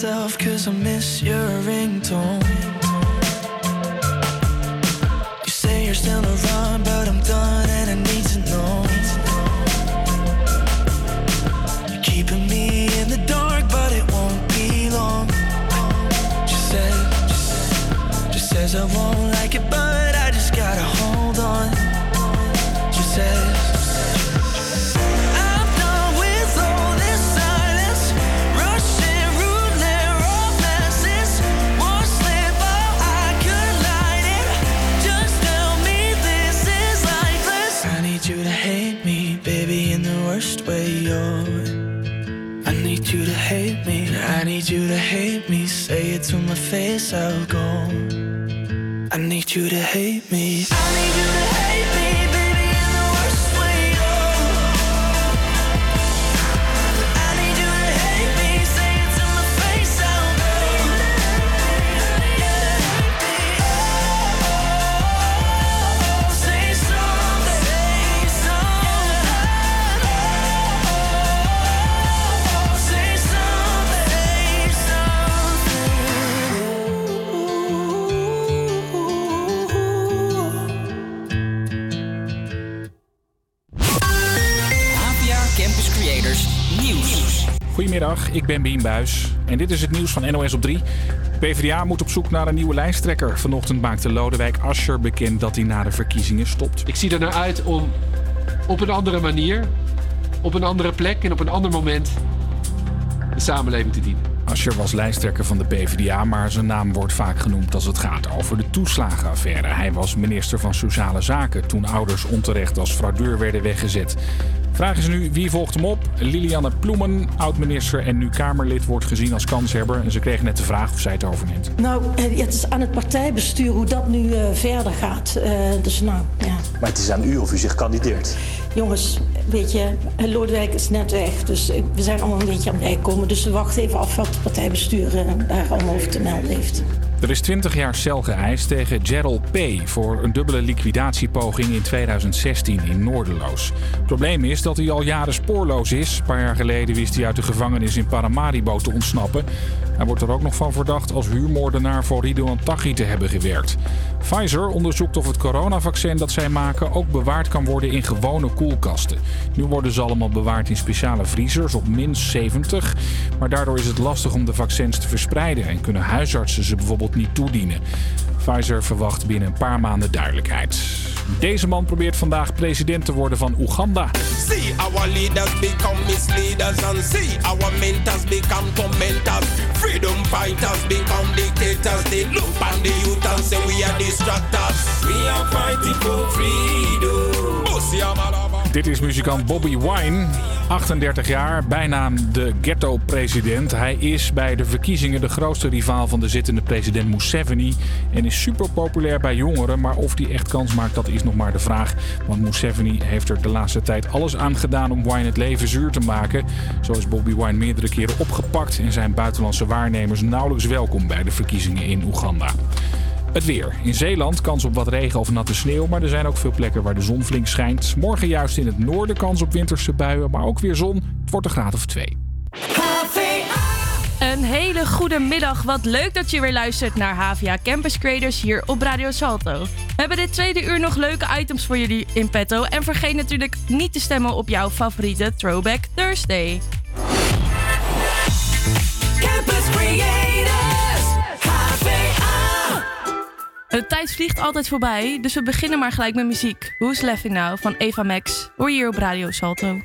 close. cause I miss your ringtone. You say you're still around, but to my face, I'll go. I need you to hate me. I need you to hate me, Goedemiddag, ik ben Bien Buis en dit is het nieuws van NOS op 3. PvdA moet op zoek naar een nieuwe lijsttrekker. Vanochtend maakte Lodewijk Asscher bekend dat hij na de verkiezingen stopt. Ik zie er naar uit om op een andere manier, op een andere plek en op een ander moment de samenleving te dienen. Asscher was lijsttrekker van de PvdA, maar zijn naam wordt vaak genoemd als het gaat over de toeslagenaffaire. Hij was minister van Sociale Zaken toen ouders onterecht als fraudeur werden weggezet. Vraag is nu, wie volgt hem op? Lilianne Ploemen, oud-minister en nu Kamerlid, wordt gezien als kanshebber. En ze kreeg net de vraag of zij het overneemt. Nou, eh, het is aan het partijbestuur hoe dat nu eh, verder gaat. Eh, dus nou, ja. Maar het is aan u of u zich kandideert. Jongens, weet je, Lodewijk is net weg. Dus we zijn allemaal een beetje aan het bijkomen. Dus we wachten even af wat het partijbestuur daar allemaal over te melden heeft. Er is 20 jaar cel geëist tegen Gerald P. voor een dubbele liquidatiepoging in 2016 in Noorderloos. Het probleem is dat hij al jaren spoorloos is. Een paar jaar geleden wist hij uit de gevangenis in Paramaribo te ontsnappen. Hij wordt er ook nog van verdacht als huurmoordenaar voor Ridouan Taghi te hebben gewerkt. Pfizer onderzoekt of het coronavaccin dat zij maken ook bewaard kan worden in gewone koelkasten. Nu worden ze allemaal bewaard in speciale vriezers op min 70. Maar daardoor is het lastig om de vaccins te verspreiden en kunnen huisartsen ze bijvoorbeeld niet toedienen. Pfizer verwacht binnen een paar maanden duidelijkheid. Deze man probeert vandaag president te worden van Oeganda. See our leaders become misleaders and see our mentors become tormentors. Freedom fighters become dictators. They look on the youth and say we are distractors. We are fighting for freedom. Dit is muzikant Bobby Wine, 38 jaar, bijnaam de ghetto-president. Hij is bij de verkiezingen de grootste rivaal van de zittende president Museveni en is super populair bij jongeren. Maar of hij echt kans maakt, dat is nog maar de vraag. Want Museveni heeft er de laatste tijd alles aan gedaan om Wine het leven zuur te maken. Zo is Bobby Wine meerdere keren opgepakt en zijn buitenlandse waarnemers nauwelijks welkom bij de verkiezingen in Oeganda. Het weer. In Zeeland kans op wat regen of natte sneeuw, maar er zijn ook veel plekken waar de zon flink schijnt. Morgen juist in het noorden kans op winterse buien, maar ook weer zon. Het wordt een graad of twee. Een hele goede middag. Wat leuk dat je weer luistert naar HVA Campus Creators hier op Radio Salto. We hebben dit tweede uur nog leuke items voor jullie in petto. En vergeet natuurlijk niet te stemmen op jouw favoriete Throwback Thursday. De tijd vliegt altijd voorbij, dus we beginnen maar gelijk met muziek. Who's Laughing Now van Eva Max. Hoor hier op Radio Salto.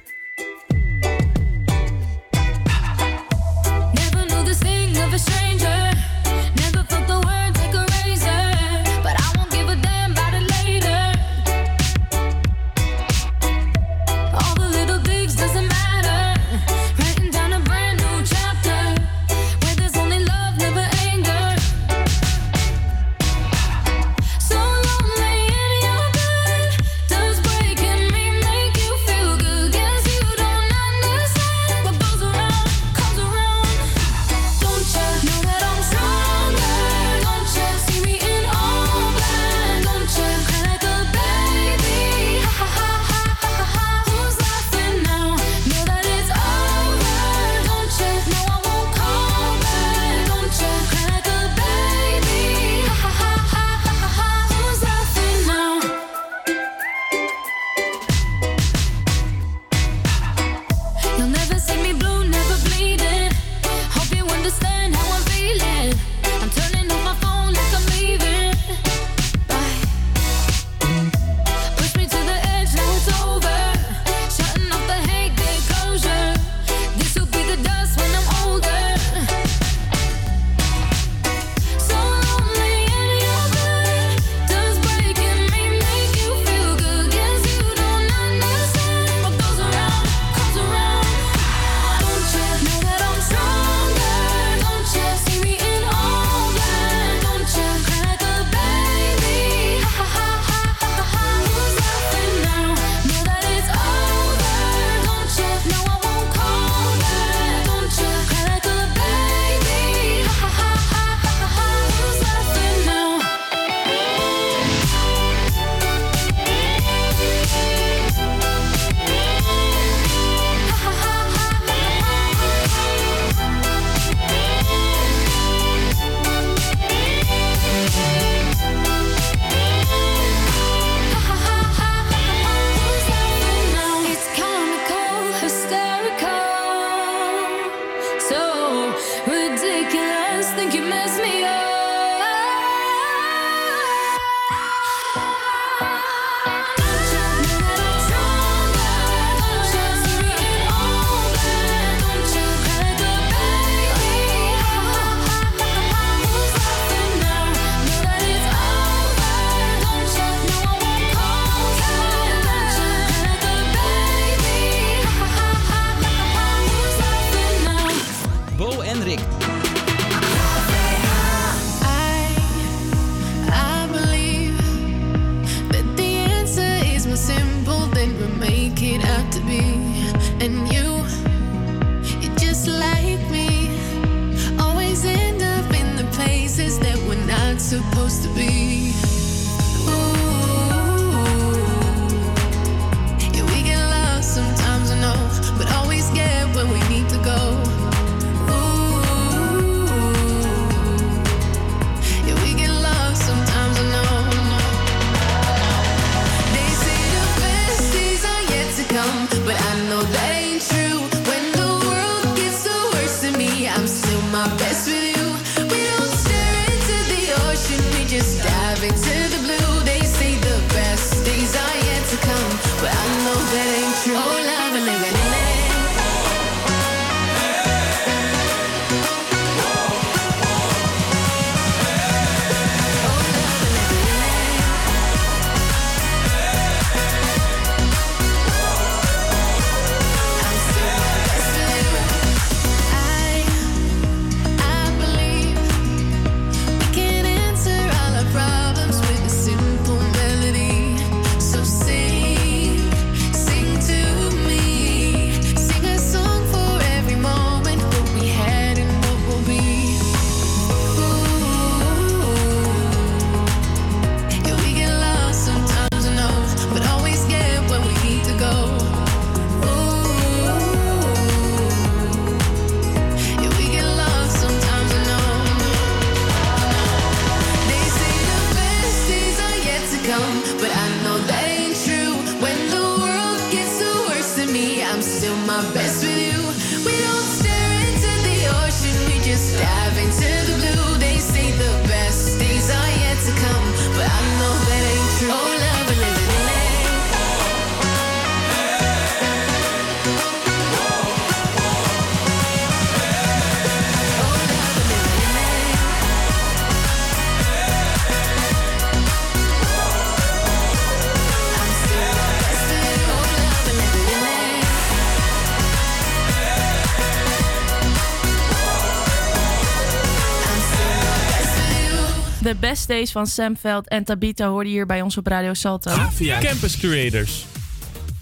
De Best Days van Sam Veld en Tabita hoorden hier bij ons op Radio Salto. Campus Creators.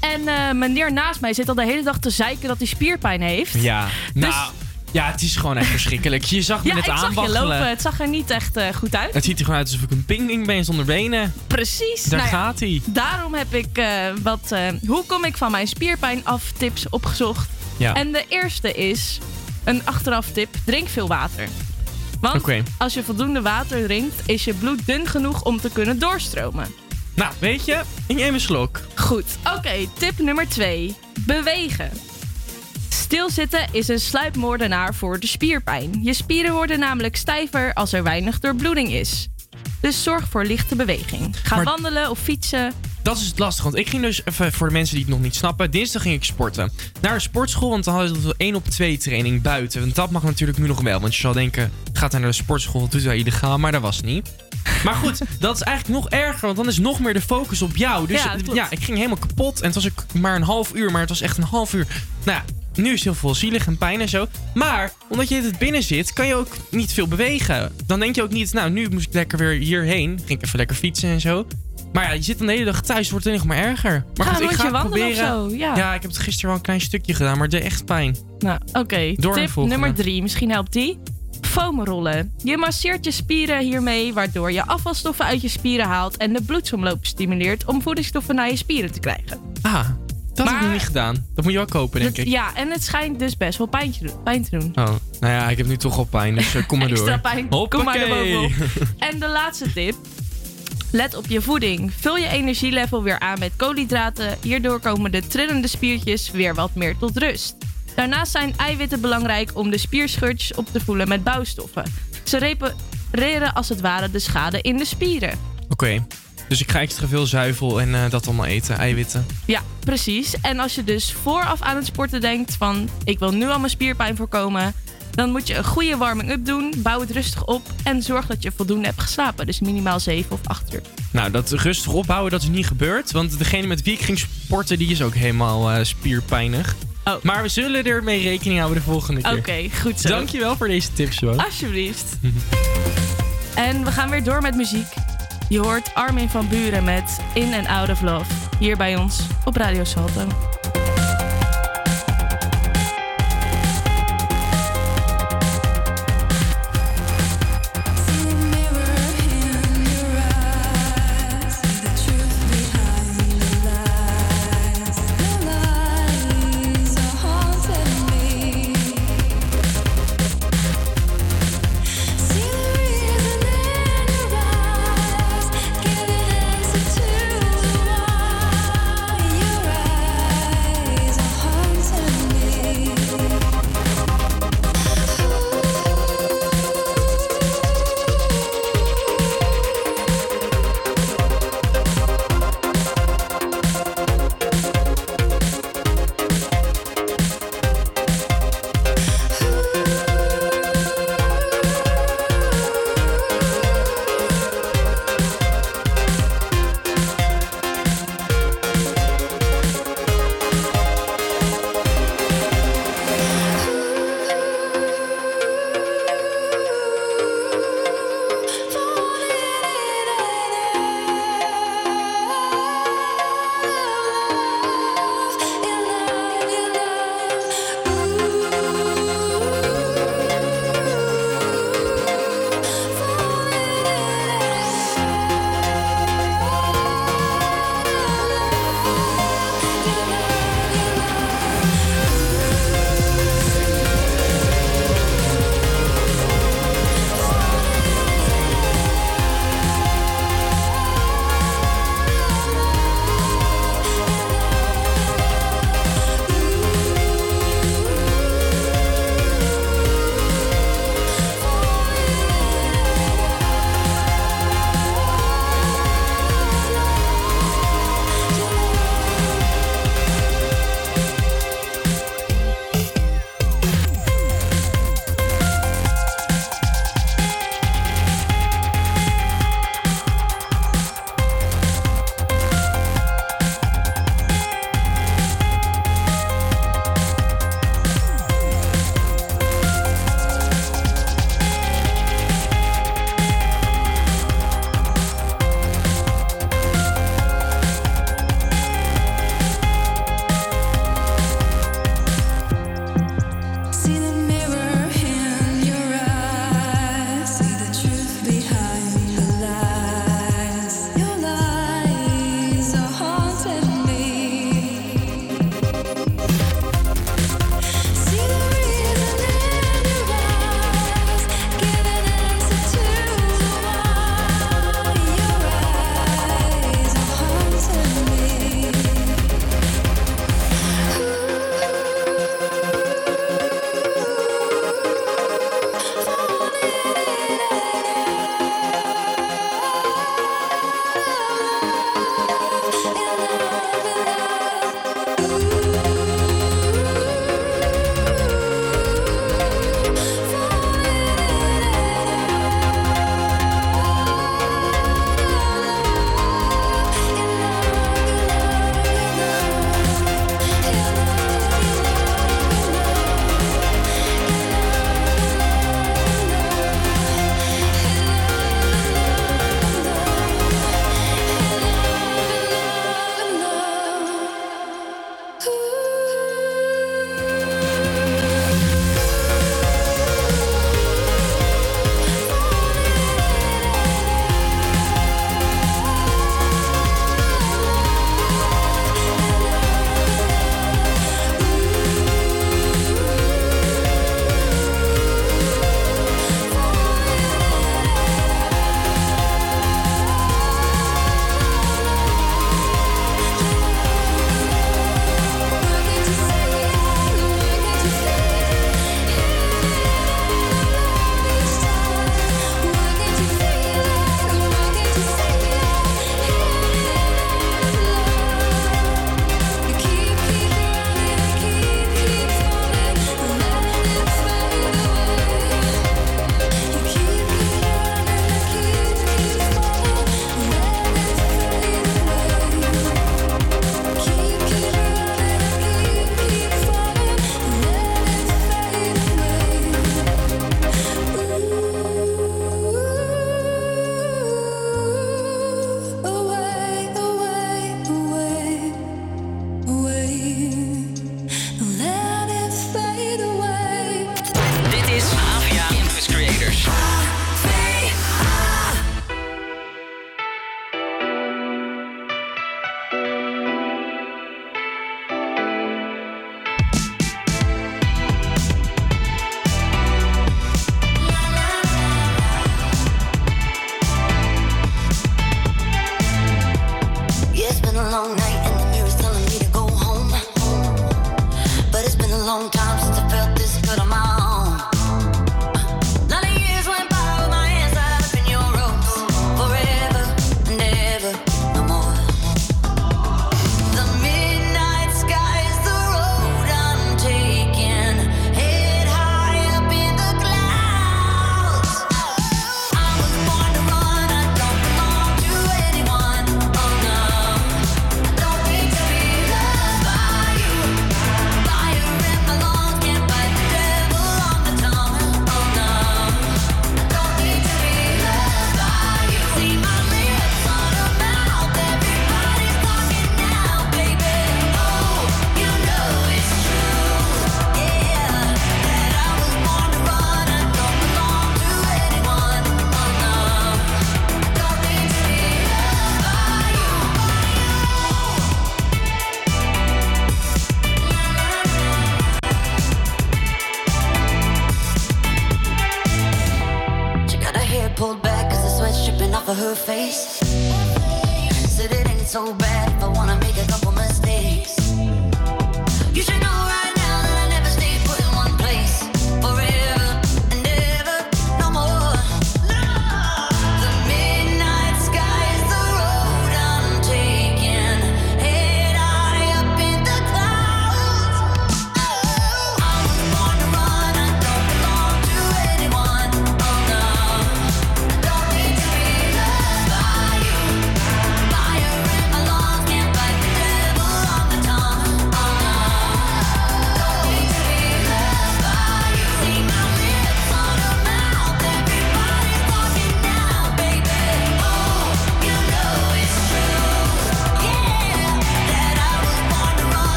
En eh, meneer naast mij zit al de hele dag te zeiken dat hij spierpijn heeft. Ja, nou, ja, het is gewoon echt verschrikkelijk. Je zag me Ja, net aanwaggelen. lopen. Het zag er niet echt eh, goed uit. Het ziet er gewoon uit alsof ik een pingwing ben zonder benen. Precies. Daar Nou ja, gaat hij. Daarom heb ik eh, wat hoe kom ik van mijn spierpijn af tips opgezocht. Ja. En de eerste is een achteraf tip. Drink veel water. Want als je voldoende water drinkt, is je bloed dun genoeg om te kunnen doorstromen. Nou, weet je, ik neem een slok. Goed. Oké, tip nummer 2. Bewegen. Stilzitten is een sluipmoordenaar voor de spierpijn. Je spieren worden namelijk stijver als er weinig doorbloeding is. Dus zorg voor lichte beweging. Ga Maar- wandelen of fietsen. Dat is het lastig, want ik ging dus even voor de mensen die het nog niet snappen. Dinsdag ging ik sporten. Naar een sportschool, want dan hadden we 1 op 2 training buiten. Want dat mag natuurlijk nu nog wel. Want je zal denken, gaat hij naar de sportschool, doet hij illegaal. Maar dat was het niet. Maar goed, dat is eigenlijk nog erger, want dan is nog meer de focus op jou. Dus Ja, ja, ik ging helemaal kapot. En het was ook maar een half uur, maar het was echt een half uur. Nou ja, nu is het heel veel zielig en pijn en zo. Maar omdat je het binnen zit, kan je ook niet veel bewegen. Dan denk je ook niet, nou, nu moest ik lekker weer hierheen. Ging ik even lekker fietsen en zo. Maar ja, je zit de hele dag thuis, het wordt alleen nog maar erger. Maar Ga goed, een ik ga rondje het wandelen proberen. of zo, ja. ja, ik heb het gisteren wel een klein stukje gedaan, maar het deed echt pijn. Nou, oké. Tip nummer 3. Misschien helpt die. Foamrollen. Je masseert je spieren hiermee, waardoor je afvalstoffen uit je spieren haalt en de bloedsomloop stimuleert om voedingsstoffen naar je spieren te krijgen. Ah, dat heb ik niet gedaan. Dat moet je wel kopen, denk Dat- ik. ja, en het schijnt dus best wel pijn te doen. Pijn te doen. Oh, nou ja, ik heb nu toch al pijn, dus eh, kom maar door. Extra pijn, kom maar bovenop. En de laatste tip. Let op je voeding. Vul je energielevel weer aan met koolhydraten. Hierdoor komen de trillende spiertjes weer wat meer tot rust. Daarnaast zijn eiwitten belangrijk om de spierschurtjes op te voelen met bouwstoffen. Ze repareren als het ware de schade in de spieren. Oké, dus ik ga extra veel zuivel en eh, dat allemaal eten, eiwitten. Ja, precies. En als je dus vooraf aan het sporten denkt van... ik wil nu al mijn spierpijn voorkomen... dan moet je een goede warming-up doen. Bouw het rustig op en zorg dat je voldoende hebt geslapen. Dus minimaal 7 of 8 uur. Nou, dat rustig ophouden, dat is niet gebeurd. Want degene met wie ik ging sporten, die is ook helemaal eh, spierpijnig. Maar we zullen ermee rekening houden de volgende keer. Oh. Oké, goed zo. Dankjewel voor deze tips, Johan. Alsjeblieft. en we gaan weer door met muziek. Je hoort Armin van Buren met In and Out of Love. Hier bij ons op Radio Salto.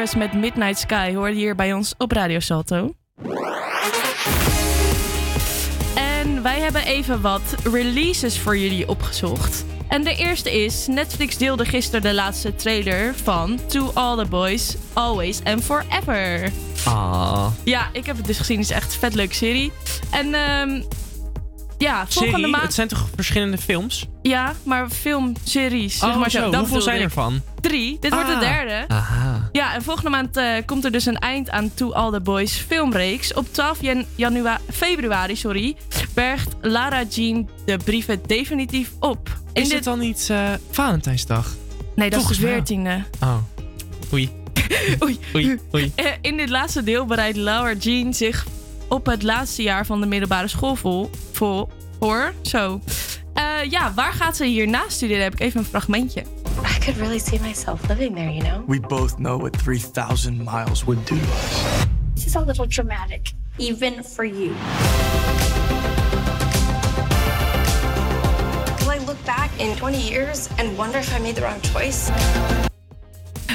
Cyrus met Midnight Sky hoorde hier bij ons op Radio Salto. En wij hebben even wat releases voor jullie opgezocht. En de eerste is, Netflix deelde gisteren de laatste trailer van To All The Boys, Always and Forever. Ah. Ja, ik heb het dus gezien. Het is echt een vet leuke serie. En ehm ja, volgende maand... Het zijn toch verschillende films? Ja, maar filmseries. zeg Oh, maar zo. Dat Hoeveel zijn ik. er van? Drie. Dit wordt de Ah. derde. Aha. Ja, en volgende maand eh, komt er dus een eind aan To All The Boys filmreeks. Op 12 jan janua- februari sorry, bergt Lara Jean de brieven definitief op. In Is dit- het dan niet eh, Valentijnsdag? Nee, dat Volgens is de mij. 14e. Oh. Oei. Oei. Oei. Oei. Eh, In dit laatste deel bereidt Laura Jean zich op het laatste jaar van de middelbare school vol, vol, voor. Zo. Eh, ja, waar gaat ze hierna studeren? Heb ik even een fragmentje. I could really see myself living there, you know? We both know what 3,000 miles would do to us. This is a little dramatic, even for you. Will I look back in 20 years and wonder if I made the wrong choice?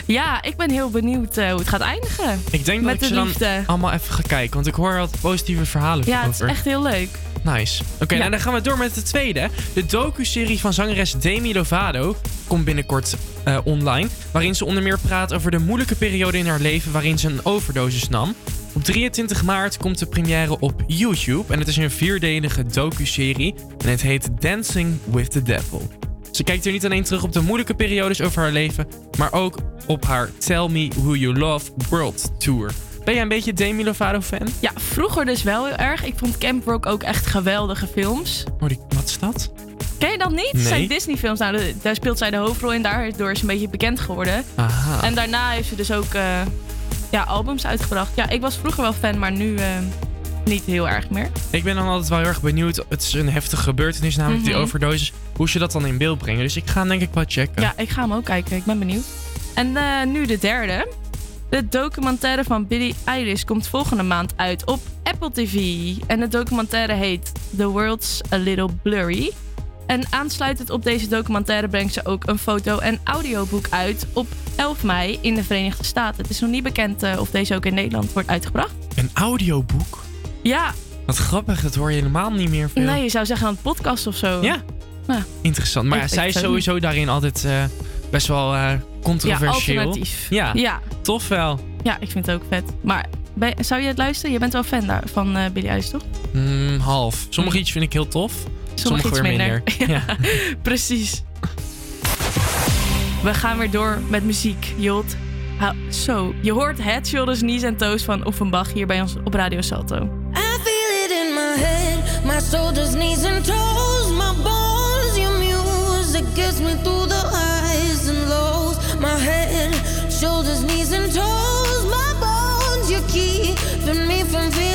Ja, ik ben heel benieuwd eh, hoe het gaat eindigen. Ik denk dat Met ik de ze dan allemaal even ga kijken. Want ik hoor wat positieve verhalen Ja, het over. is echt heel leuk. Nice. Oké, nou dan gaan we door met de tweede. De docu-serie van zangeres Demi Lovato komt binnenkort eh, online. Waarin ze onder meer praat over de moeilijke periode in haar leven waarin ze een overdosis nam. Op 23 maart komt de première op YouTube. En het is een vierdelige docu-serie. En het heet Dancing with the Devil. Ze kijkt er niet alleen terug op de moeilijke periodes over haar leven, maar ook op haar Tell Me Who You Love World Tour. Ben jij een beetje Demi Lovato fan? Ja, vroeger dus wel heel erg. Ik vond Camp Rock ook echt geweldige films. Oh, die, wat is dat? Ken je dat niet? Nee. zijn Disney films. Nou, daar speelt zij de hoofdrol in. Daardoor is ze een beetje bekend geworden. Aha. En daarna heeft ze dus ook eh, ja, albums uitgebracht. Ja, ik was vroeger wel fan, maar nu eh, niet heel erg meer. Ik ben dan altijd wel heel erg benieuwd. Het is een heftige gebeurtenis, namelijk die Mhm. overdosis. Hoe ze dat dan in beeld brengen. Dus ik ga hem denk ik wel checken. Ja, ik ga hem ook kijken. Ik ben benieuwd. En eh, nu de derde. De documentaire van Billie Eilish komt volgende maand uit op Apple TV. En de documentaire heet The World's a Little Blurry. En aansluitend op deze documentaire brengt ze ook een foto- en audioboek uit op 11 mei in de Verenigde Staten. Het is nog niet bekend eh, of deze ook in Nederland wordt uitgebracht. Een audioboek? Ja, Wat grappig, dat hoor je helemaal niet meer veel. nee, je zou zeggen een podcast of zo. Ja. Interessant. Maar Ik- zij is sowieso daarin altijd eh, best wel eh, controversieel. Ja, alternatief. Ja, Ja. tof wel. Ja, ik vind het ook vet. Maar zou je het luisteren? Je bent wel fan daar, van eh Billie Eilish, toch? Mm, half. Sommige iets vind ik heel tof. Sommige, iets weer minder. minder. ja. Precies. We gaan weer door met muziek. Jolt. Zo, je hoort Head, Shoulders, Knees en Toes van Offenbach hier bij ons op Radio Salto. Shoulders, knees, and toes, my bones. Your music gets me through the highs and lows. My head, shoulders, knees, and toes, my bones. You're keeping me from feeling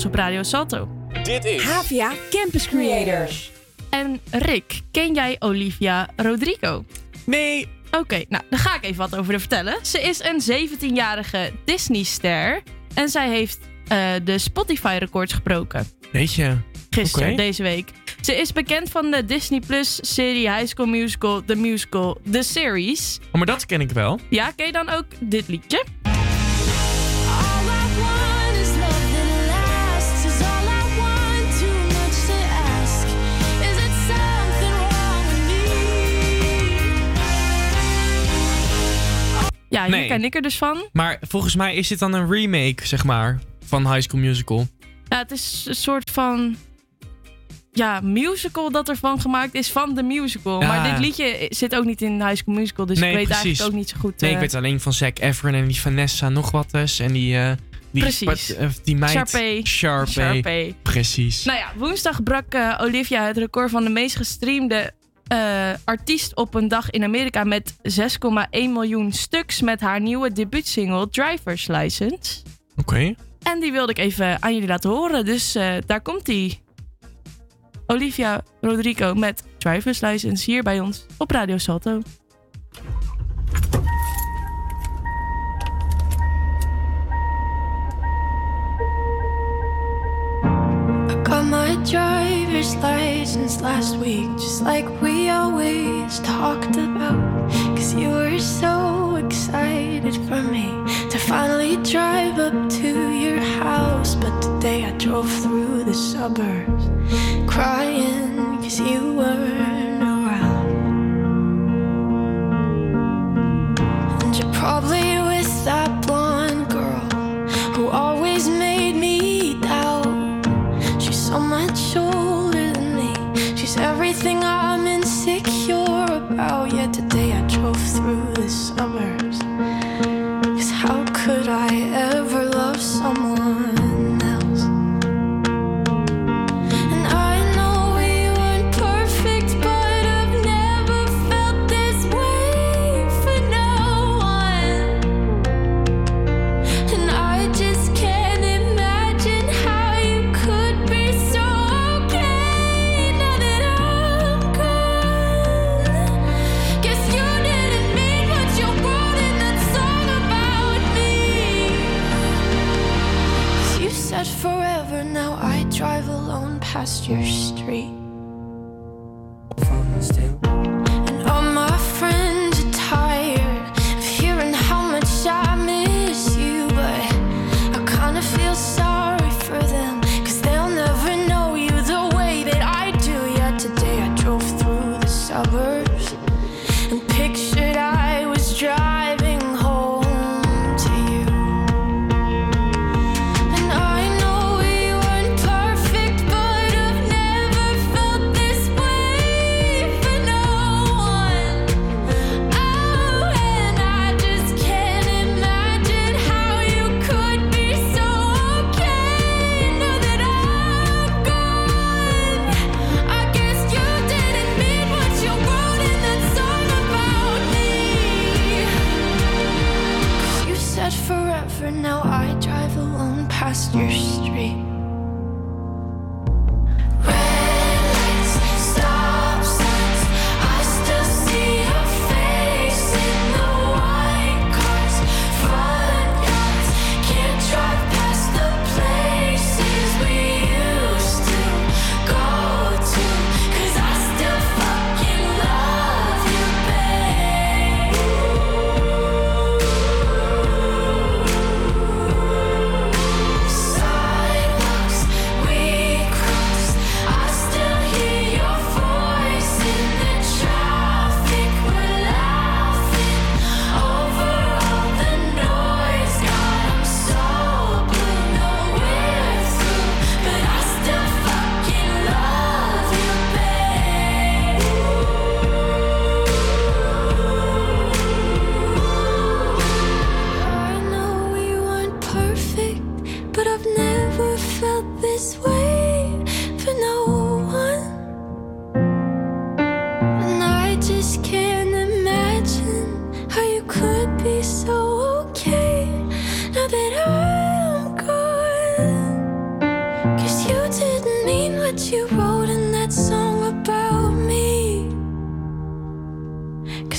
Ons op Radio Salto. Dit is Havia Campus Creators. En Rick, ken jij Olivia Rodrigo? Nee. Oké, nou dan ga ik even wat over haar vertellen. Ze is een 17-jarige Disney-ster. En zij heeft eh, de Spotify-records gebroken. Weet je. Gisteren, deze week. Ze is bekend van de Disney Plus-serie High School Musical, The Musical, The Series. Oh, maar dat ken ik wel. Ja, ken je dan ook dit liedje? Ja, hier Nee. ken ik er dus van. Maar volgens mij is dit dan een remake, zeg maar, van High School Musical. Ja, het is een soort van ja, musical dat ervan gemaakt is van de musical. Ja. Maar dit liedje zit ook niet in High School Musical, dus nee, ik weet precies. eigenlijk ook niet zo goed. Nee, ik eh, weet alleen van Zac Efron en die Vanessa nog wat eens. En die, eh die, Precies. wat, eh, die meid. Sharpay. Sharpay. Sharpay. Precies. Nou ja, woensdag brak Olivia het record van de meest gestreamde eh, artiest op een dag in Amerika met 6,1 miljoen stuks met haar nieuwe debuutsingle Driver's License. Oké. En die wilde ik even aan jullie laten horen, dus eh, daar komt die. Olivia Rodrigo met Driver's License hier bij ons op Radio Salto. Last week, just like we always talked about. Cause you were so excited for me to finally drive up to your house. But today I drove through the suburbs crying cause you weren't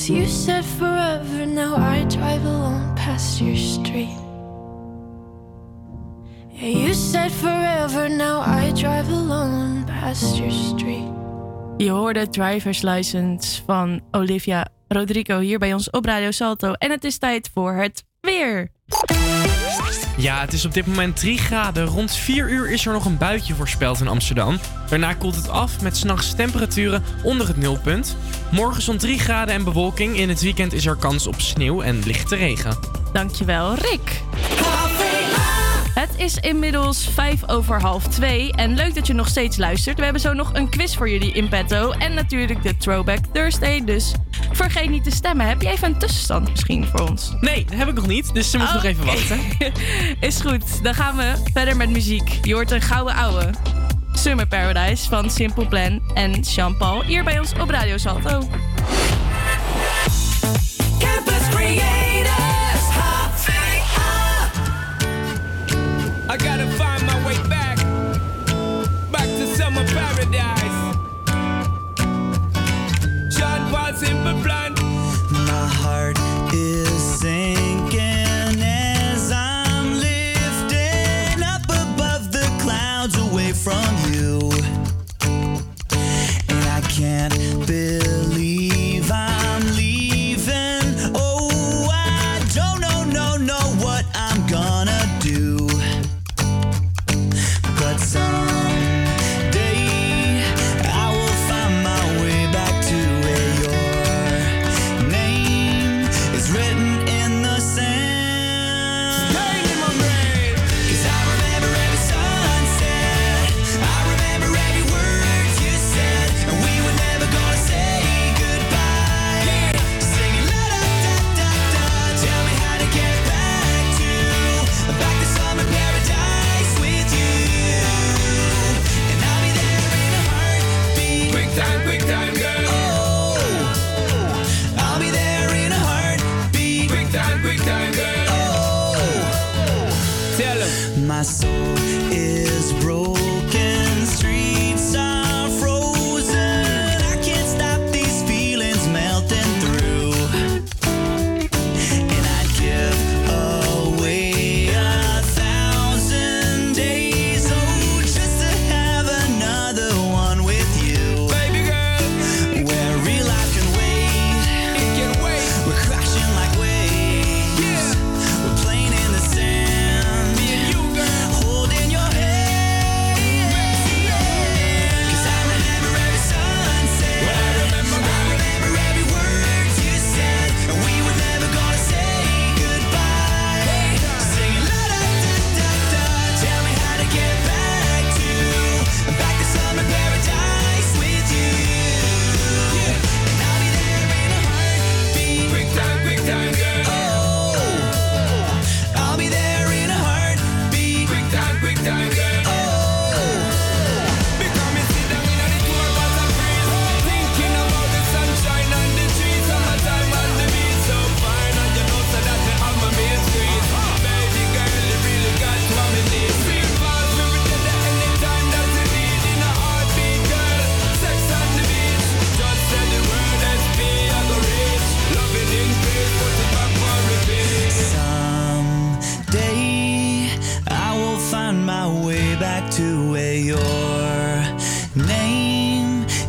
You said forever, now I drive alone past your street. You said forever, now I drive alone past your street. Je hoorde Driver's License van Olivia Rodrigo hier bij ons op Radio Salto. En het is tijd voor het weer. Ja, het is op dit moment 3 graden. Rond 4 uur is er nog een buitje voorspeld in Amsterdam. Daarna koelt het af met s'nachts temperaturen onder het nulpunt. Morgen zo'n 3 graden en bewolking. In het weekend is er kans op sneeuw en lichte regen. Dankjewel, Rick. Het is inmiddels vijf over half twee. En leuk dat je nog steeds luistert. We hebben zo nog een quiz voor jullie in petto. En natuurlijk de Throwback Thursday. Dus vergeet niet te stemmen. Heb je even een tussenstand misschien voor ons? Nee, dat heb ik nog niet. Dus ze moet nog oh, even wachten. is goed. Dan gaan we verder met muziek. Je hoort een gouden ouwe. Summer Paradise van Simple Plan en Jean-Paul. Hier bij ons op Radio Salto. Campus Create.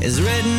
is written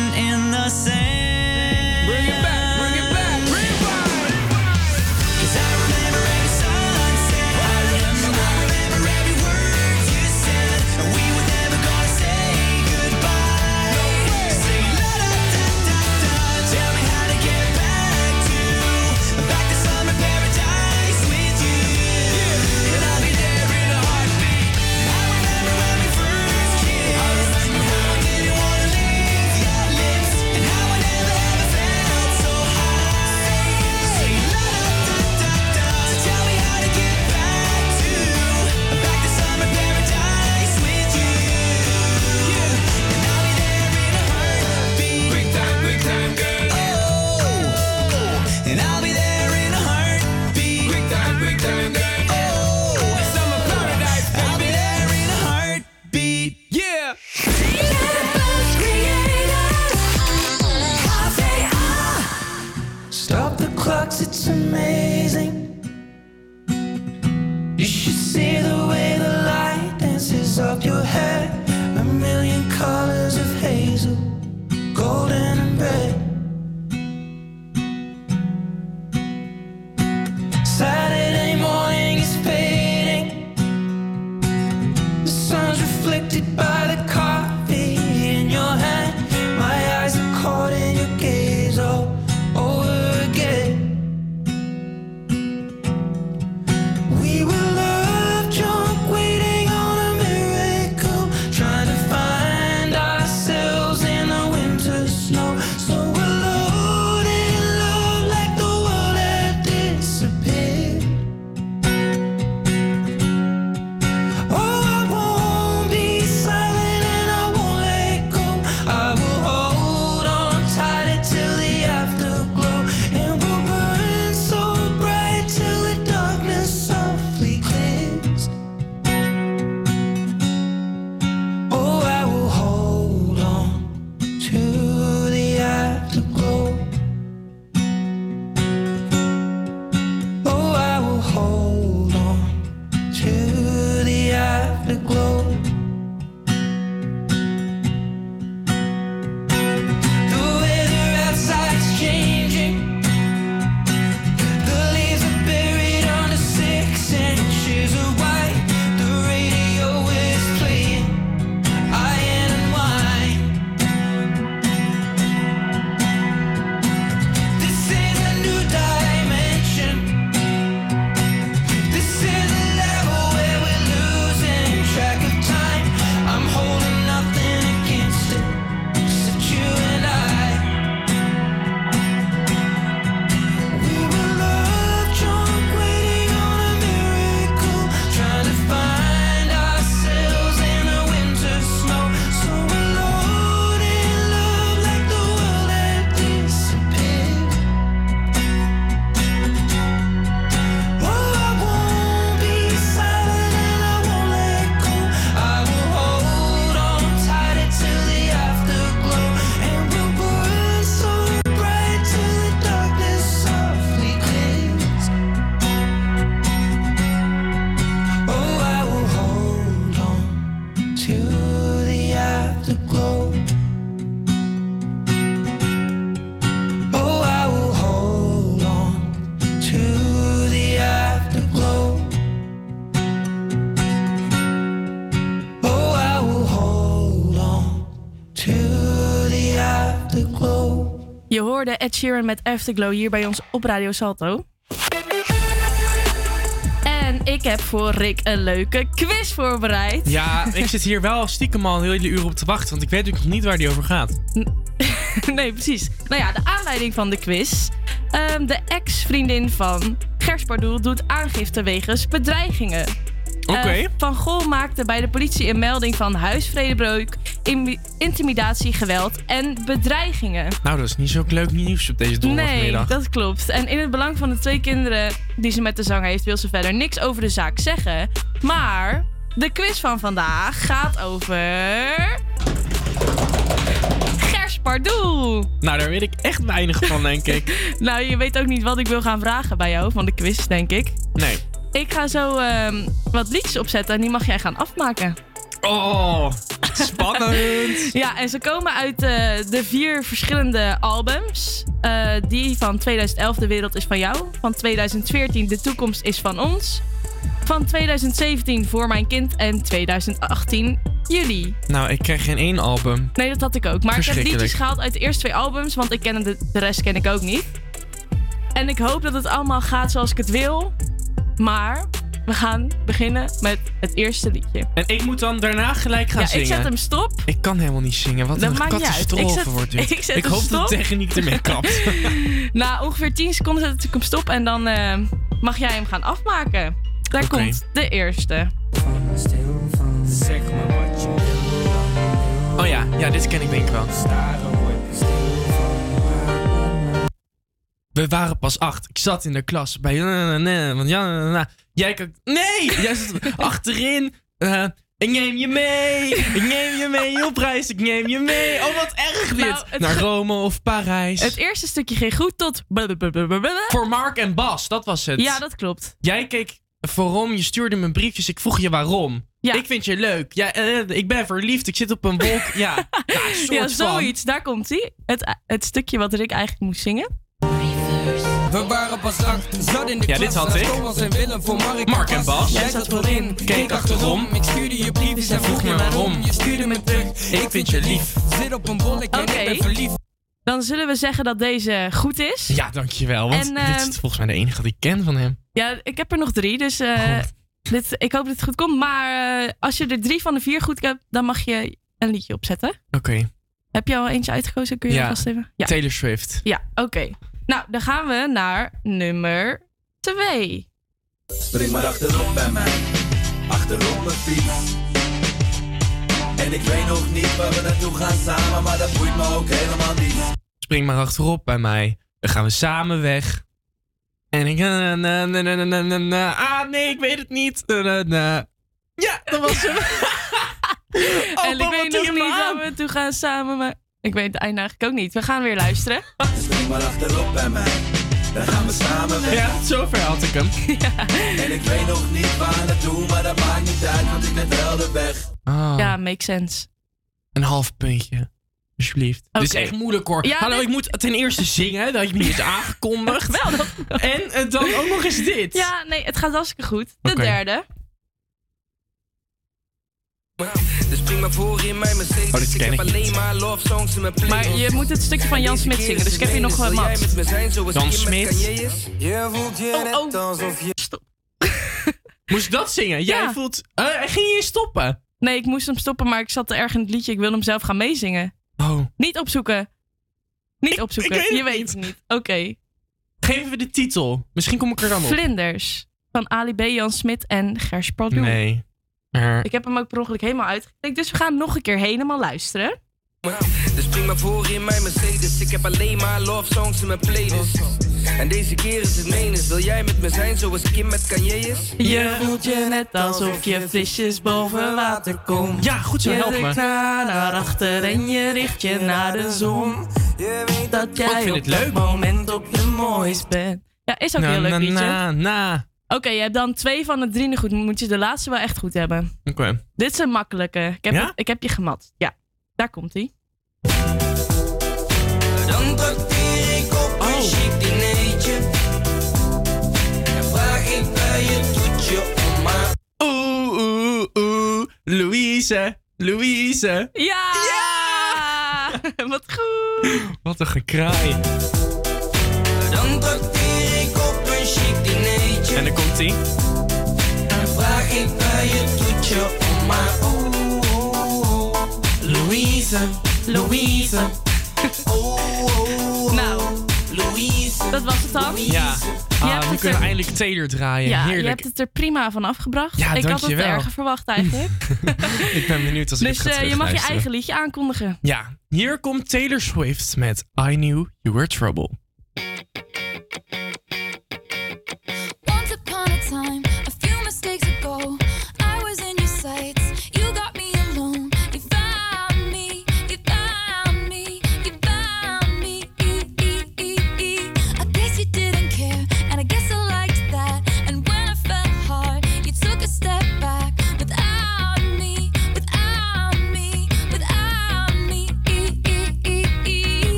hoorde Ed Sheeran met Afterglow hier bij ons op Radio Salto. En ik heb voor Rick een leuke quiz voorbereid. Ja, ik zit hier wel stiekem al een hele uur op te wachten, want ik weet natuurlijk nog niet waar die over gaat. nee, precies. Nou ja, de aanleiding van de quiz. Ehm, de ex-vriendin van Gers Pardoel doet aangifte wegens bedreigingen. Eh, van Gol maakte bij de politie een melding van huisvredebreuk, im- intimidatie, geweld en bedreigingen. Nou, dat is niet zo leuk nieuws op deze Nee, donderdagmiddag. dat klopt. En in het belang van de twee kinderen die ze met de zanger heeft, wil ze verder niks over de zaak zeggen. Maar de quiz van vandaag gaat over. Pardoel. Nou, daar weet ik echt weinig van, denk ik. Nou, je weet ook niet wat ik wil gaan vragen bij jou van de quiz, denk ik. Nee. Ik ga zo ehm, wat liedjes opzetten en die mag jij gaan afmaken. Oh, spannend. Ja, en ze komen uit eh, de vier verschillende albums. Eh, die van 2011 De Wereld is van jou. Van 2014 De Toekomst is van ons. Van 2017 Voor mijn kind. En 2018 Jullie. Nou, ik krijg geen één album. Nee, dat had ik ook. Maar ik heb liedjes gehaald uit de eerste twee albums. Want ik ken de, de rest ken ik ook niet. En ik hoop dat het allemaal gaat zoals ik het wil. Maar we gaan beginnen met het eerste liedje. En ik moet dan daarna gelijk gaan ja, zingen. ik zet hem stop. Ik kan helemaal niet zingen. Wat Dat een catastrofe wordt dit. ik ik hoop dat de techniek ermee kapt. Na ongeveer 10 seconden zet ik hem stop en dan eh, mag jij hem gaan afmaken. Daar komt de eerste. Oh ja, ja, dit ken ik denk ik wel. We waren pas acht. Ik zat in de klas bij. Want ja, jij kan. Nee! Jij zat achterin. Eh, Ik neem je mee, ik neem je mee op reis, ik neem je mee. Oh, wat erg dit. Nou, Naar Rome of Parijs. Het eerste stukje ging goed tot... Voor Mark en Bas, dat was het. Ja, dat klopt. Jij keek waarom, je stuurde me briefjes, ik vroeg je waarom. Ik vind je leuk. Ja, eh, ik ben verliefd, ik zit op een wolk. Ja, ja, soort Ja, zoiets. Daar komt hij. Het, het stukje wat Rick eigenlijk moest zingen. We waren pas acht, zat in de Ja, dit had ik. Thomas en Willem voor Mark, Mark en Bas. Jij zat voorin, keek achterom. Ik stuurde je briefjes en vroeg je waarom. Je stuurde me terug, ik vind je lief. Zit op een bolletje en ik ben verliefd. Dan zullen we zeggen dat deze goed is. Ja, dankjewel. Want En, dit ehm, is volgens mij de enige die ik ken van hem. Ja, ik heb er nog drie, dus eh, dit, ik hoop dat het goed komt. Maar eh, als je er drie van de vier goed hebt, dan mag je een liedje opzetten. Oké. Heb je al eentje uitgekozen? Kun je Ja. alvast even? Ja. Taylor Swift. Ja, oké. Nou, dan gaan we naar nummer twee. Spring maar achterop bij mij, achterop mijn fiets. En ik weet nog niet waar we naartoe gaan samen, maar dat boeit me ook helemaal niet. Spring maar achterop bij mij. Dan gaan we samen weg. En ik... na, na, na, na, na, na, na. Ah, nee, ik weet het niet. Na, na, na. Ja, dat was hem. Oh, en ik weet nog niet waar we naartoe gaan samen, maar ik weet het einde eigenlijk ook niet. We gaan weer luisteren. Spring maar achterop bij mij, dan gaan we samen weg. Ja, zover had ik hem. En ik weet nog niet waar naartoe, maar dat maakt niet uit, want ik ben wel de weg. Ah, Ja, makes sense. Een half puntje. Alsjeblieft. Dit is echt moeilijk hoor. Ja, Hallo, dit- ik moet ten eerste zingen. Dat je me niet eens aangekondigd. Wel, dat... En eh, dan ook nog eens dit. Ja, nee, het gaat hartstikke goed. De derde. Dus spring maar voor in mijn Mercedes. Oh, dit ik ken heb alleen maar love songs in mijn playlist. Maar je moet het stukje van Jan Smit zingen, dus ik heb hier nog mat. zijn zoals Jan Smit. Kanye is? Je voelt je Oh, alsof je... Moest ik dat zingen? Jij Ja. voelt... Eh, ging je stoppen? Nee, ik moest hem stoppen, maar ik zat te erg in het liedje. Ik wilde hem zelf gaan meezingen. Oh. Niet opzoeken. Niet opzoeken. ik weet het je weet het niet. Oké. Geef even de titel. Misschien kom ik er dan op. Vlinders. Van Ali B, Jan Smit en Gers Pardoel. Nee. Ik heb hem ook per ongeluk helemaal uitgeklikt. Dus we gaan nog een keer helemaal luisteren. Dus spring maar voor in mijn Mercedes. Ik heb alleen maar love songs in mijn playlist. En deze keer is het menens. Wil jij met me zijn zoals Kim met Kanye is? Je voelt je net alsof je frisjes boven water komt. Ja, goed zo, Je help me. drukt naar, naar achter en je richt je naar de zon. Je weet dat ik jij op het moment op je mooist bent. Ja, is ook heel leuk na, na, na. Oké, je hebt dan twee van de drie goed. Moet je de laatste wel echt goed hebben. Oké. Dit is een makkelijke. Ik heb, Ja? ik heb je gemat. Ja, daar komt hij. Dan trakteer ik op een chic dinertje. En vraag ik bij je toetje om maar... Oeh, oeh, oeh. Louise. Louise. Ja! Wat goed! Wat een gekraai. Dan trakteer ik op een chic dinertje. En dan komt ie. En vraag ik bij je toetje om maar... Oh, oh, oh. Louise, Louise. Oh, oh, Nou, Louise. dat was het dan. Ja. Je Ah, het kunnen we er- eindelijk Taylor draaien. Ja, je hebt het er prima van afgebracht. Ja, ik had het erger verwacht eigenlijk. ik ben benieuwd als ik dus het eh, je mag je eigen liedje aankondigen. Ja, hier komt Taylor Swift met I Knew You Were Trouble.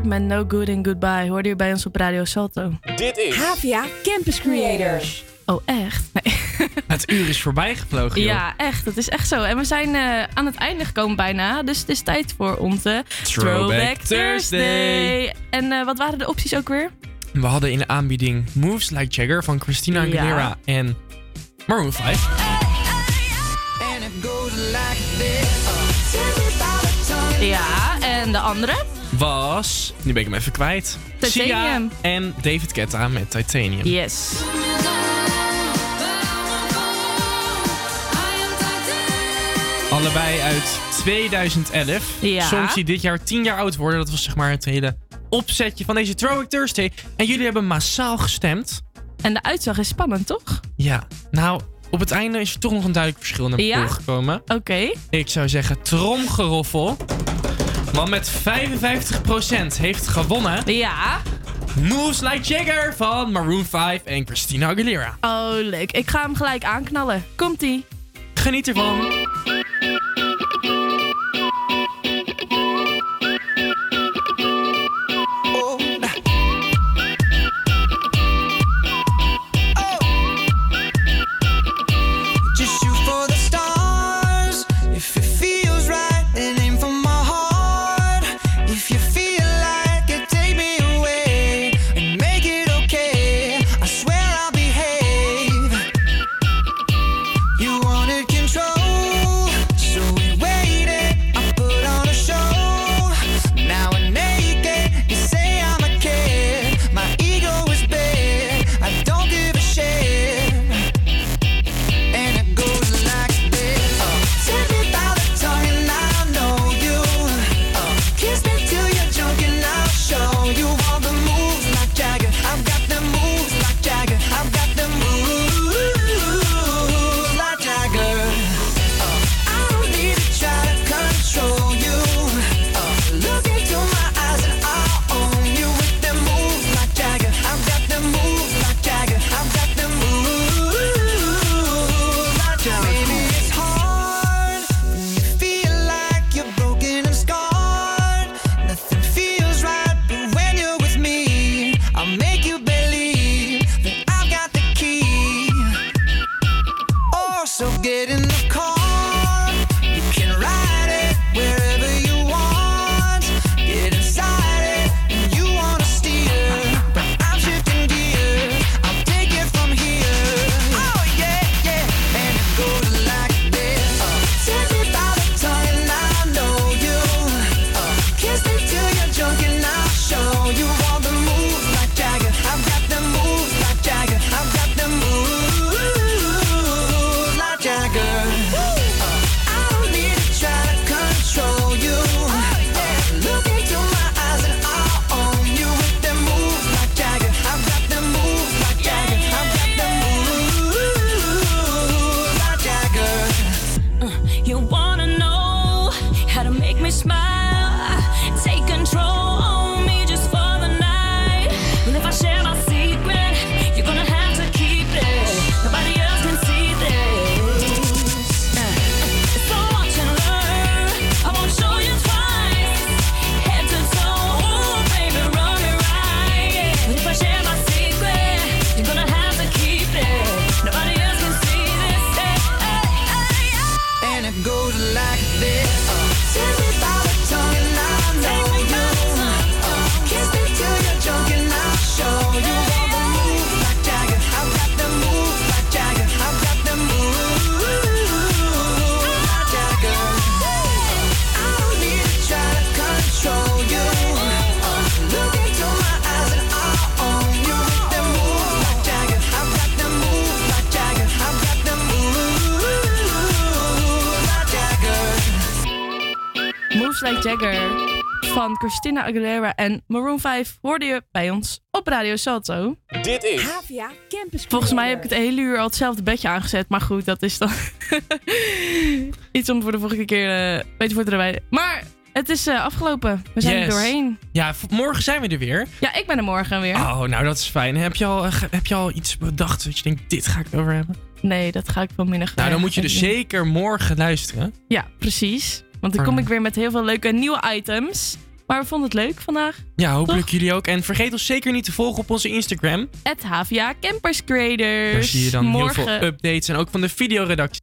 Script met No Good and Goodbye hoorde je bij ons op Radio Salto. Dit is... Havia Campus Creators. Oh, echt? Nee. Het uur is voorbij gevlogen, joh. Ja, echt. Dat is echt zo. En we zijn eh, aan het einde gekomen bijna. Dus het is tijd voor onze Throwback Thursday. En eh, wat waren de opties ook weer? We hadden in de aanbieding Moves Like Jagger van Christina Ja. Aguilera en Maroon 5. And it goes like this. Ja, en de andere? Was, nu ben ik hem even kwijt, Titanium. Sia en David Guetta met Titanium. Yes. Allebei uit 2011. Ja. Songs die dit jaar 10 jaar oud worden. Dat was zeg maar het hele opzetje van deze Throwback Thursday. En jullie hebben massaal gestemd. En de uitslag is spannend, toch? Ja, nou, op het einde is er toch nog een duidelijk verschil naar Ja? voren gekomen. Oké. Ik zou zeggen tromgeroffel. Want met 55% heeft gewonnen... Ja. Moves Like Jagger van Maroon 5 en Christina Aguilera. Oh, leuk. Ik ga hem gelijk aanknallen. Komt-ie. Geniet ervan. Christina Aguilera en Maroon 5 hoorde je bij ons op Radio Salto. Dit is Havia Campus Volgens mij heb ik het hele uur al hetzelfde bedje aangezet. Maar goed, dat is dan iets om voor de volgende keer eh, een beetje voor te rijden. Maar het is eh, afgelopen. We zijn er doorheen. Ja, morgen zijn we er weer. Ja, ik ben er morgen weer. Oh, nou dat is fijn. Heb je al, eh, heb je al iets bedacht dat je denkt, dit ga ik het over hebben? Nee, dat ga ik wel minder Nou, dan moet je dus zeker morgen luisteren. Ja, precies. Want dan kom ik weer met heel veel leuke nieuwe items. Maar we vonden het leuk vandaag. Ja, hopelijk jullie ook. En vergeet ons zeker niet te volgen op onze Instagram. Het HVA Campers Creators. Daar zie je dan morgen heel veel updates en ook van de videoredactie.